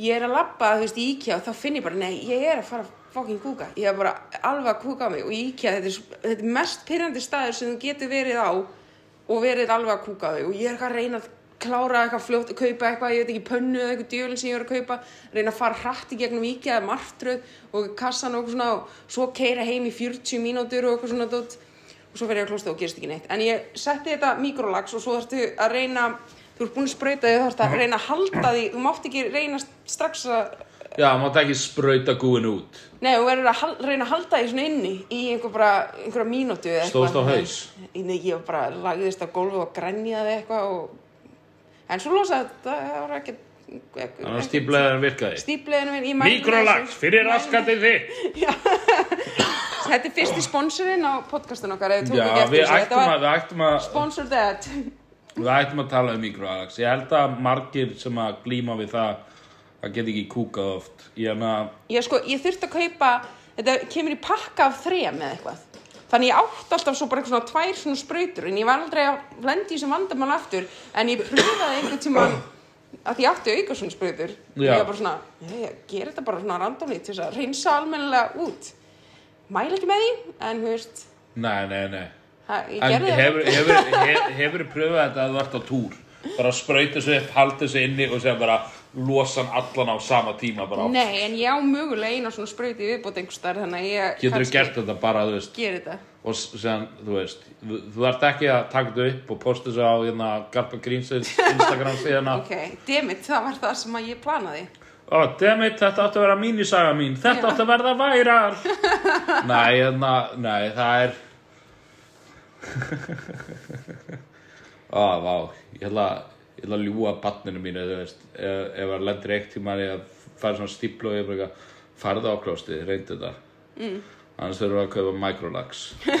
Ég er að labba, þú veist, í IKEA og þá finn ég bara, nei, ég er að fara fucking kúka. Ég er bara alveg að kúka á mig. Og í IKEA, þetta er, þetta er mest pyrrandi staður sem þú getur verið á og verið alveg að kúka á þig. Og ég er eitthvað að reyna að klára eitthvað fljótt, kaupa eitthvað, ég veit ekki pönnu eða eitthvað djölinn sem ég er að kaupa. Reyna að fara hratt í gegnum IKEA eða martröð og kassan og eitthvað svona og svo keira heim í 40 mínútur og eitthvað svona dót. og svo fer ég að klósta og gerist ekki neitt en ég setti þetta mikrolags og svo þarftu að reyna þú ert búin að sprauta því þú þarfst að reyna að halda því þú mátt ekki reyna strax að Já, maður ekki sprauta gúin út. Nei, þú verður að reyna að halda því svona inni í einhver bara, einhverja mínútu Stóðst á haus? Nei, ég bara lagðist á gólfu og grænjaði eitthvað og... En svo losaði þetta, það var ekki... Þannig að stípluðir virkaði. Mikrolags, fyrir raskatið þitt. Þetta er fyrsti sponsorinn á podcastun okkar, Já, við ættum að, við ættum að, Sponsor that. við ættum að tala um mikrolags. Ég held að margir sem að glíma við það að geta ekki kúkað oft. Ég Ég sko, ég þurfti að kaupa, þetta kemur í pakka af þrem eða eitthvað. Þannig ég átti alltaf svo bara eitthvað svona tvær svona sprautur en ég var aldrei að lendi í þessum vandamál aftur en ég pröfaði einhvern tíma að ég átti auka svona sprautur og ég var bara svona, ég ger þetta bara svona randomli til þess að reynsa almennilega út mæla ekki með því en þú veist, Nei, nei, nei. Ha, ég gerði hefur, hefur, hef, hefur pröfað þetta að þú ert á túr? Bara sprauta sig upp, halda sig inni og sem bara losa hann allan á sama tíma bara? Á Nei, en ég á mögulega eina svona sprauti viðbót einhvers staðar þannig að ég Getur þú gert þetta bara, þú veist? gera þetta. Og sem, þú veist þú, þú ert ekki að taka þetta upp og posta þessu á hérna, Garpa Grínsins Instagram síðana Ok, demit, það var það sem að ég planaði Ó, dammit, þetta átti að vera mínisaga mín. Þetta Já. átti að verða væral Nei, hérna, nei, það er Ó, vá. Ég ætla, ég ætla að ljúga barninu mínu, þú veist. Ef, það lendir eitt tíma að fara svona stíplu og ég bara farðu á klósti, reyndu þetta mm. Annars þurfum við að kaupa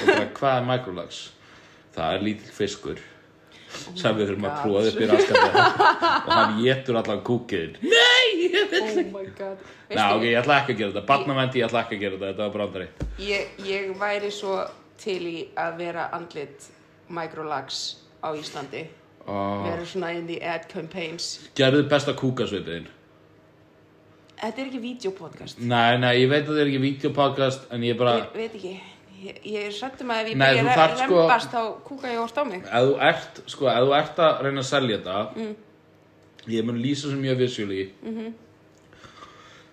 bara, hvað er microlax? Það er lítill fiskur sem við þurfum að trúa upp í raskandi og hann getur allan kúkinn Nei, ég vil Oh my god Ná, ok, ég ætla ekki að gera þetta. Barnavendi, ég ætla ekki að gera þetta. Þetta var brandari. ég, ég væri svo til í að vera andlit microlax á Íslandi Oh. vera svona in the ad campaigns Gerðu besta kúkasvipiðin. Þetta er ekki videopodcast Nei, nei, ég veit að það er ekki videopodcast, en ég bara... Ég veit ekki Ég, ég er srættum að ef ég byrja að þarft re- sko- þá kúka ég orðt á mig Ef þú ert, sko, ef þú ert að reyna að selja þetta, ég mun lýsa sem mjög visually. Mm -hmm.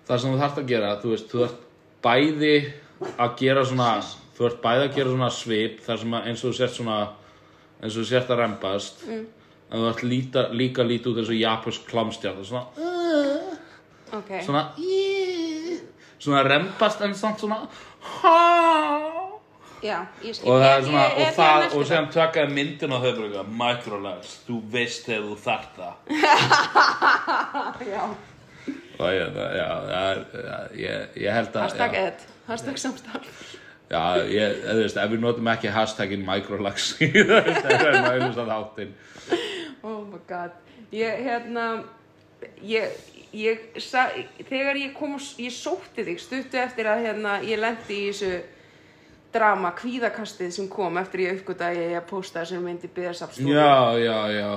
Það sem þú þarft að gera, þú veist, þú ert bæði að gera svona, þú ert bæði að gera svona svip, þar sem að eins og þú sért svona, eins og þú sért að rembast, mm. en þú ert líta, líka lítið út eins og japansk klamstjarn, svona, Ok, svona svona rembast en samt svona ha já, ég skil. Og það er svona og það ég- og sem tvakaði myndin bara eitthvað, microlax, þú veist þegar þú þarft það. Já, og ég, já, það er ég, ég held að hashtag já, ed, hashtag samstarf. Já, ég, þú veist, ef við notum ekki hashtagin microlax það er náðum að þáttinn. Oh my god. Ég, hérna Ég, ég sa, Þegar ég kom og Ég sótti þig stuttu eftir að hérna Ég lendi í þessu drama Kvíðakastið sem kom eftir ég uppgötaði að ég posta þessum myndi byggðarsafstofu já, já, já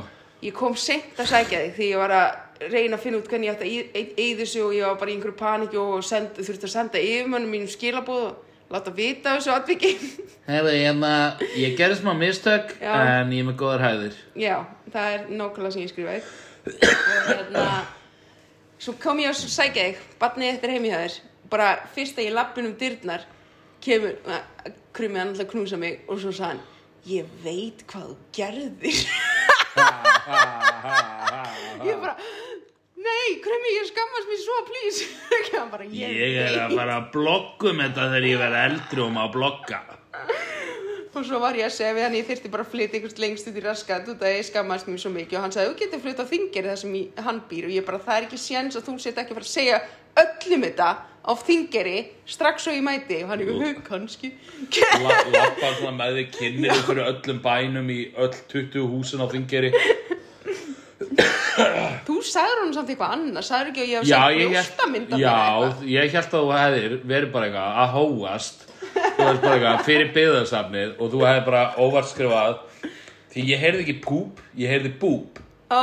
Ég kom seint að sækja þig því ég var að reyna að finna út hvernig ég ætti að eyða þessu og ég var bara í einhverju panikju og send, þurfti að senda yfirmönnum mínum skilabóð og láta vita þessu atviki. Hefði, hérna, ég gerði smá mistök Já. en ég er með góðar hæðir Já, það er nákvæmlega sem ég skrifaði. og hérna, svo kom ég að sækja þig, barnið eftir heim í þér, bara fyrst að ég lappin um dyrnar, kemur, krumið hann alltaf að knúsa mig og svo sagði hann, ég veit hvað þú gerðir. ég bara, nei, krumið, ég skammast mér svo, please. bara, ég, Ég er að fara að blogga um þetta þegar ég verð eldri og má blogga. Og svo var ég að segja við hann, ég þyrfti bara að flytja einhvers lengst út í raskat út að ég skammast mér svo mikið og hann sagði, þú getur flytta á þingir það sem ég, hann býr og ég bara, það er ekki séns að þú set ekki að fara að segja öllum þetta á þingeri strax og ég mæti og hann er, hug, kannski. La, Lappa svona með því kynir fyrir öllum bænum í öll 20 húsin á Þingeri. þú sagður hann samt eitthvað annað, sagður ekki að ég hef ég brjóstamynda já, ég held að þú hefðir verið bara eitthvað að hóast. Eitthvað fyrir byggðarsafnið og þú hefði bara óvart skrifað. Því ég heyrði ekki púp, ég heyrði búp. Ó,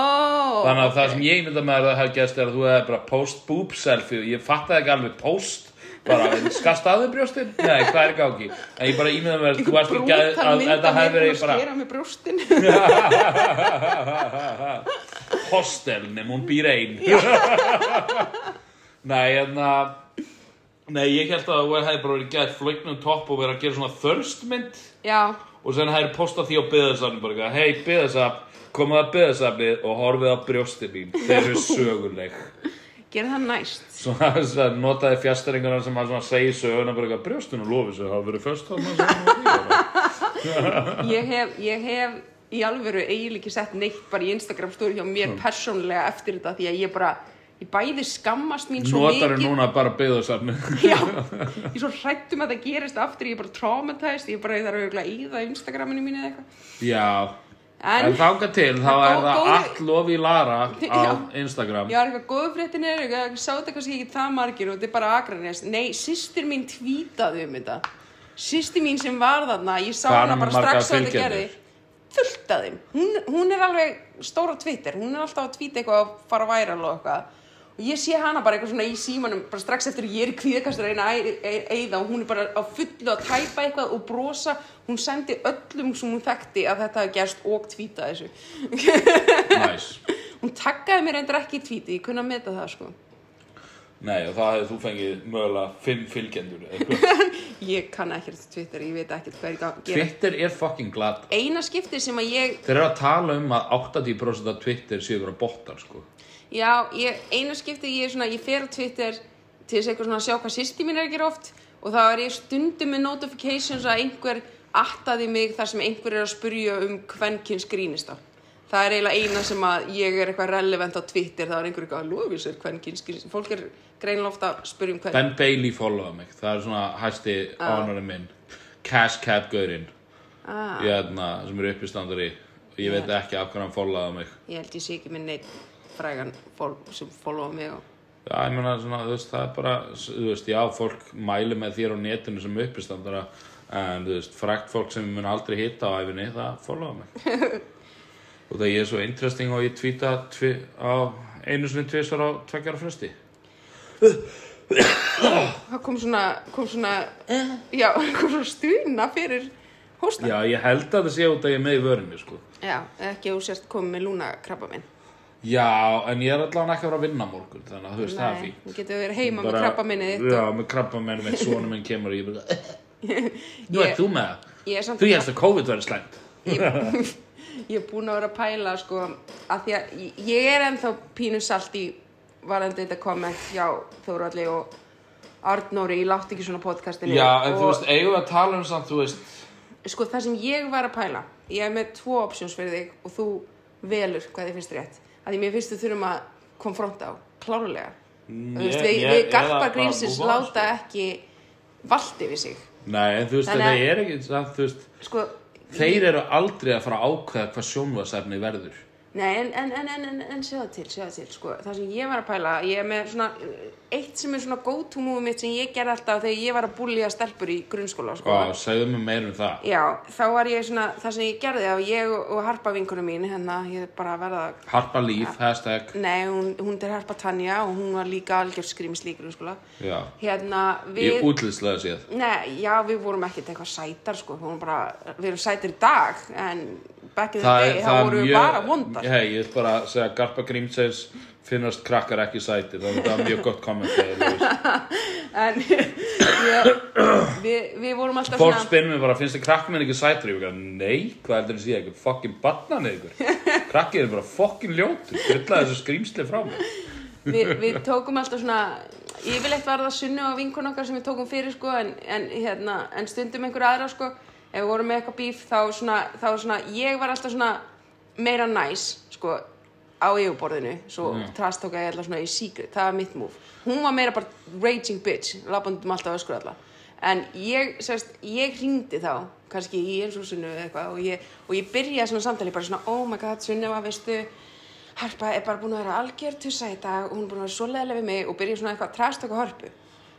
Þannig að það sem ég mynda með að það hefði gæst er að þú hefði bara post boob selfie. Og ég fattaði ekki alveg post. Bara, skast að þau brjóstin? Nei, hvað er gangi? En ég bara ímynda með að þú varst ekki að, brútal að mynd þetta af mér hefði búin að verið bara skera með brjóstin. hostel nema hún býr ein. Nei, en að Nei, ég held að þú hefði bara verið gætt flögnum topp og verið að gera svona þörstmynd já, og sen hefði postað því á byggðarsafni bara hei byggðarsafn, komið að byggðarsafnið og horfið á brjóstin mín. Þeir eru söguleg. Gera það næst. svona þess að notaði fjasteringarna sem að segi söguna bara eitthvað brjóstinu lofi sig hafa verið þarna ég hef, ég hef í alvöru eiginlega ekki sett neitt bara í Instagram stóri hjá mér persónulega eftir þetta því að ég bara, ég bæði skammast mín svo notar mikið. núna bara byggðarsafni já, ég er svo hrættum að það gerist aftur, ég er bara traumatized ég er bara, ég þarf auðvitað í það Instagraminu mínu eða eitthvað. Já, en en, þangað til þá er gó- það allt lofi Lara á Já. Instagram. Ég var eitthvað góðu fréttin er eitthvað, sá þetta kannski ekki það margir og þetta er bara agranes nei, sýstir mín tvítaði um þetta. Sýstir mín sem var þarna, ég sá hana bara strax að þetta gerði þeim. Hún, hún er alveg stóra Twitter. Hún er alltaf að tvíta eitthvað að fara væral og eitthvað. og ég sé hana bara eitthvað svona í símanum bara strax eftir að ég er í kvíðakastur að að eyða og hún er bara á fullu að tæpa eitthvað og brosa hún sendi öllum sem hún þekkti að þetta hafi gerst og tvíta þessu Næs. hún taggaði mér endur ekki í tvíti, ég kunna að meta það sko Nei, og það hefði þú fengið mögulega fimm fylgjendur. ég kann ekkert Twitter, ég veit ekkert hvað ég að gera Twitter er fucking glad. eina skipti sem að ég Þeir eru að tala um að 80% af Twitter séu vera bottar, sko. Já, ég, einu skipti ég er svona, ég fer á Twitter til þess eitthvað svona að sjá hvað sýsti mín er að gera oft og þá er ég stundum með notifications að einhver attaði mig þar sem einhver er að spurja um kvenkins grínist á. Það er eiginlega eina sem að ég er eitthvað relevant á Twitter, það er einhver eitthvað að lofis er kvenkins grínist. Fólk er greinilega ofta að spurja um hvern. Ben Bailey followaði mig. Það er svona hæsti ánarinn minn. Cash Cat Gaurinn. Ah, Hérna, sem er uppistandari. Og ég veit ekki af hvernig hann followaði mig. ég held ég sé ekki með neitt frægan fól, sem followa mig og... Já, ég meina svona, þú veist, það er bara, þú veist, já, fólk mæli með þér á netinu sem uppistandara, en þú veist, frækt fólk sem mun aldrei hitta á æfinni, það followa mig. og það ég er svo interesting og ég tvíta tvi, á einu sinni tvisar á tveggjara fresti. Það kom svona, kom svona, já, kom svona stuna fyrir hósta. Já, ég held að það sé út að ég er með í vörinu, sko. Já, ekki að þú sérst komið með lúnakrabba minn. Já, en ég er allavega ekki að fara að vinna morgun, þannig að þú veist, það er fínt. þú getur verið heima með krabba minnið þitt Já, með krabba minnið mitt, svona minn kemur og ég bara, nú Ég- ert þú með það. ég er Þú hérst að COVID verið slæmt. ég er búin að vera að pæla sko, að því að ég- ég er ennþá pínu salt í varandi þetta komment hjá Þóralli og Arnóri, ég látt ekki svona podcastinu Já, en þú og veist, eigum að tala um samt, þú veist, sko það sem ég var að pæla ég að því mér finnst við þurfum að konfronta á klárlega. Þú veist, við, við garpar on, láta ekki valdi við sig. Nei, en þú veist, það að- er ekki, samt, veist, sko, þeir eru aldrei að fara ákveða hvað sjónvarsefni verður. Nei, en, en, en, en, segja til, segja til, sko, það sem ég var að pæla, ég er með svona, eitt sem er svona move mitt sem ég gerði alltaf þegar ég var að búlja stelpur í grunnskóla, sko. Ó, segðu mér meir um það. Já, þá var ég svona, það sem ég gerði, að ég og Harpa vinkunum mín, hérna, ég bara verða, Harpa líf, hashtag, nei, hún, hún er Harpa Tanja og hún var líka algjör skrýmisli í grunnskóla. já, Hérna, ég við, útlýslega séð. nei, já, við vorum ekkert eitthvað sætar, sko, við vorum bara, við back in the Það day, þá það mjög, bara vondar. hei, ég vil bara segja að Garpa Grímsæs finnast krakkar ekki sætir, það er mjög gott komment. En ég, við, við vorum alltaf Fólk spyrir mér bara, finnst þið krakkar minn ekki sætir? Ég vil nei, hvað heldur þið sé ekki, fucking batnanið ykkur. Krakkið er bara fucking ljótur, drullaði þessu skrýmsli frá mér. við, við tókum alltaf svona yfirleitt var það sunnu og vinkun okkar sem við tókum fyrir sko en, en, hérna, en stundum einhver aðra sko ef við vorum með eitthvað bíf þá svona, þá svona ég var alltaf svona meira næs sko á yfirborðinu. Svo mm. trast tók ég alltaf svona í secret. Það var mitt move. Hún var meira bara raging bitch labandum alltaf öskur alltaf en ég, sérst, ég hringdi þá kannski í eins og sunnu eða eitthvað og ég, og ég byrjaði svona samtali bara svona oh my god sunnu veistu Harpa er bara búin að vera algjör tussa í dag og hún er búin að vera svo leðilega við mig og byrja svona eitthvað trast okkur hörpu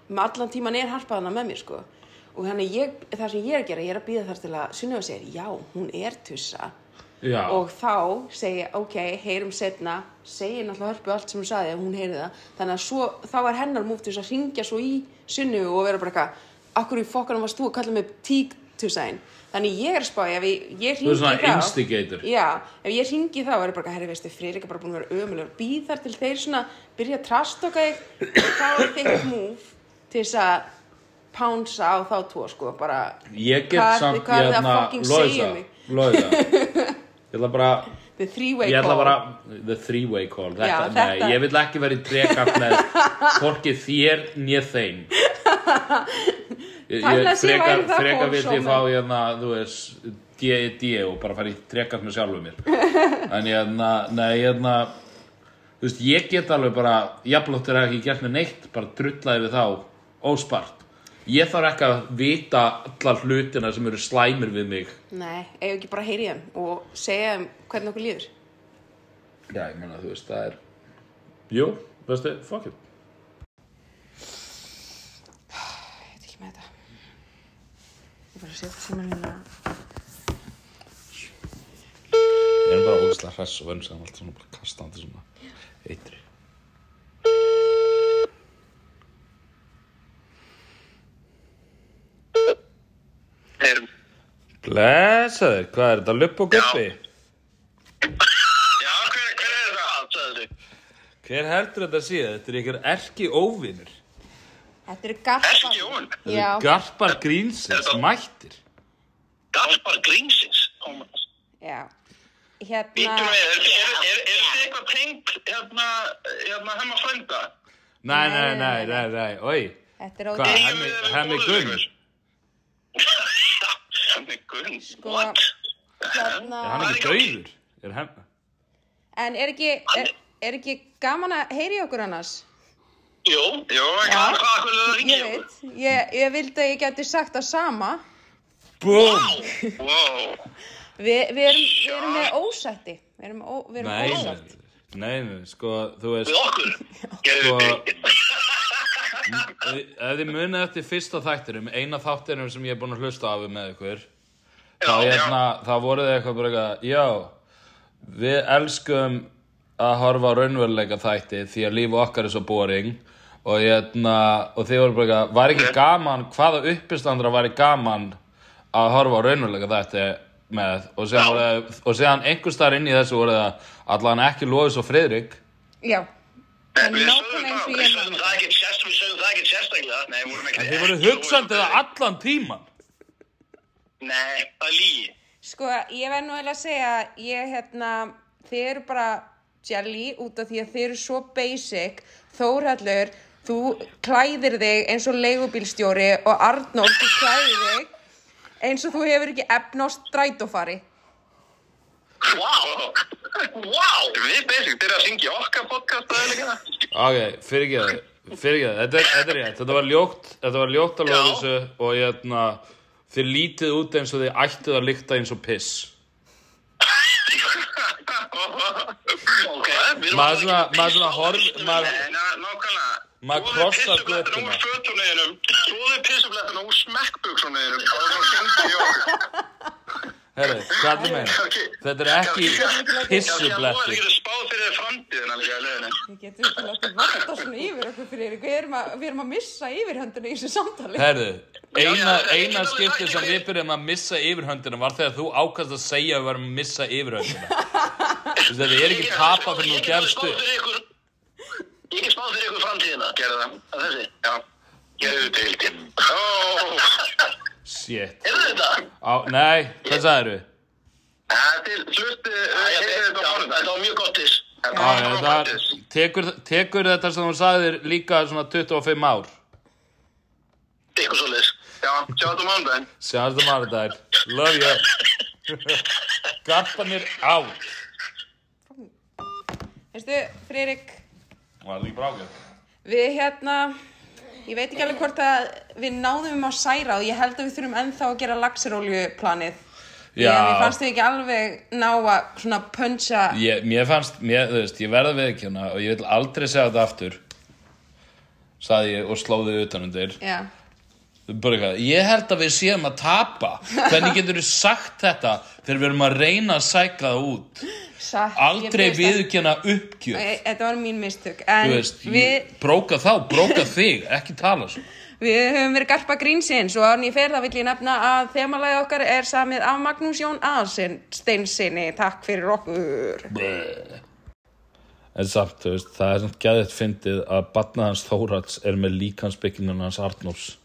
með allan tíman er Harpa þarna með mér sko og þannig ég, það sem ég er að gera ég er að býða þar til að Sunneva segir já, hún er tussa. Já, og þá segi ok, heyrum setna segi náttúrulega hörpu allt sem hún saði hún heyri það, þannig að svo, þá var hennar múft til þess að ringja svo í Sunnevu og vera bara eitthvað, akkur í fokkanum varst þú að kalla mig tík tussaðin þannig ég er að spá, ef ég, ég þú er svona þá instigator. Já, ef ég ringi þá er ég bara, herri veistu, Friðrik er bara búin að vera ömulegur býð þar til þeir svona byrja að þig og þá er þitt move til þess að pánsa á þá tvo, sko, bara Ég get Hvað- samt, hvað er það að mig? Loisa, ég ætla bara, the three-way ég ætla call bara, the three-way call, þetta, Já, nei, þetta- ég vil ekki vera í trekant með hvorki þér nýð þeim. Ég, ég vildi fórsómur. ég fá, hérna, þú veist, D.E.D. og bara fara í trekant með sjálfum mér. En hérna, nei, hérna, þú veist, ég get alveg bara, jafnlóttir að ekki gert með neitt, bara drullaði við þá, óspart. Ég þarf ekki að vita allar hlutina sem eru slæmir við mig. Nei, ef ekki bara heyri þeim og segja þeim hvernig okkur líður? Já, ég meina, þú veist, það er Jú, veistu, fuck it. Ég veit ekki með þetta. Ég bara setja síma hérna. Rosa hress og vönns hann alltaf svona bara kastandi svona eitri Erum. Blessaður, hvað er þetta, lupp og guppi? Já, hver, hver er þau. Hver heldur þetta sé? Þetta er ykkur erki óvinur Þetta eru garpar. Erki Jón. Já, Garpar grínsins, mættir Gaspar Grínsins. já. Býtum Hérna, við, er, er, er, er þið eitthvað tengt hérna, hérna hemma frænda? Nei, nei, nei, nei, nei, oi þetta er Hvað, ótrúlega. hemmi, hemmi gunn? Sko, What? Hérna, Er hann ekki dauður? Er hemm... en er ekki, er, er ekki gaman að heyri okkur annars? Jú, jú, ekki Já. hvað, hvað er það að ringja? Ég veit, ég, ég vildi að ég geti sagt það sama. BOOM! Wow. Vi, við, erum, við erum með ósætti. Við erum, ó, við erum Nei, nei, ósátt. nei, sko, þú veist Við okkur? Sko- við Ef þið munið eftir fyrsta þættinum, eina þáttinum sem ég er búin að hlusta af með ykkur þá, hérna, þá voruð þið eitthvað bara eitthvað, já, við elskum að horfa á raunveruleika þætti því að líf okkar er svo boring. Og, hérna, og þið voru bara eitthvað, var ekki gaman, hvaða uppistandra var gaman að horfa á raunveruleika þætti með? Og og síðan einhver staðar inn í þessu voru það allan ekki Lóðis og Friðrik. Já, en Við nákvæmlega eins það, og ég sögðum man það ekki sérstaklega. Nei, við vorum ekki... en þið voru hugsandi það allan tíman Nei, það er lígi. Sko, ég verð nú eiginlega að segja, ég, hérna, þið eru bara jelly út af því að þið eru svo basic. Þórhallur, þú klæðir þig eins og leigubílstjóri og Arnold, þú klæðir þig eins og þú hefur ekki efn á strætófari. Wow. Wow. Við basic, þeir eru að syngja okkar podcast eða ekki það? Ok, fyrirgeðu, fyrirgeðu, þetta er, þetta er rétt, þetta var ljótt, þetta var ljótt að Já. lofa þessu og ég, hérna, þið lítið út eins og þið ættið að lykta eins og piss. Maður svona- ekki maður svona horf- maður- nei, ná- Nákvæmlega. Maður Þvoðu krossar pissublettana götuna. úr fötunniðinum, þvoðu pissublettana úr smekkbuksunniðinum og þá syngdu í okkur. Herru, hvað er? Ok. Þetta er ekki pissubletti. getur spáð fyrir framtíðina líka í leiðinni. Við getum ekki látið varta svona yfir okkur fyrir ykkur. Við erum að, við erum að missa yfirhöndinu í þessu samtali. Herru, eina, eina ég- skipti ég- sem við byrjum að missa yfirhöndina var þegar þú ákast að segja að við varum að missa veist, Þetta er ekki tapa fyrir nú upp. Ég get spáð fyrir ykkur framtíðina, gerðu það. Er þessi, já. Gerðu deildin. Ó, Shit. er þetta? Á, nei, hvað sagðir við? Þetta er var mjög gott ís. Þetta Já, var já, mjög það gott ís. tekur, tekur þetta sem þú sagðir líka svona 25 ár. Eitthvað svo liðs. Já, sjá þetta á mánudaginn. Sjáumst það mánudaginn. Love you. Garpanir á. Veistu, Friðrik, Það var líka brákjör. við hérna, ég veit ekki alveg hvort að við náðum um að særa og ég held að við þurfum ennþá að gera laxeróljuplanið. Já. Ég, mér fannst þið ekki alveg ná að svona puncha. Ég, mér fannst, mér, þú veist, ég verða við ekki hérna og ég vil aldrei segja þetta aftur. Saði ég og slóði utanundir. Já. Ég held að við séum að tapa. Hvernig getur þú sagt þetta þegar við erum að reyna að sækla það út? Satt, Aldrei viðurkenna uppgjöf. Þetta var mín mistök. Veist, við, bróka þá, bróka þig, ekki tala svo. við höfum verið garpa grínsins og án ég fer það vill ég nefna að þemalæði okkar er samið af Magnús Jón Aðalsson Steinsinni. Takk fyrir okkur. En samt, veist, það er samt gæðið fyndið að batna hans Þórats er með líkansbyggingun hans Arnórs.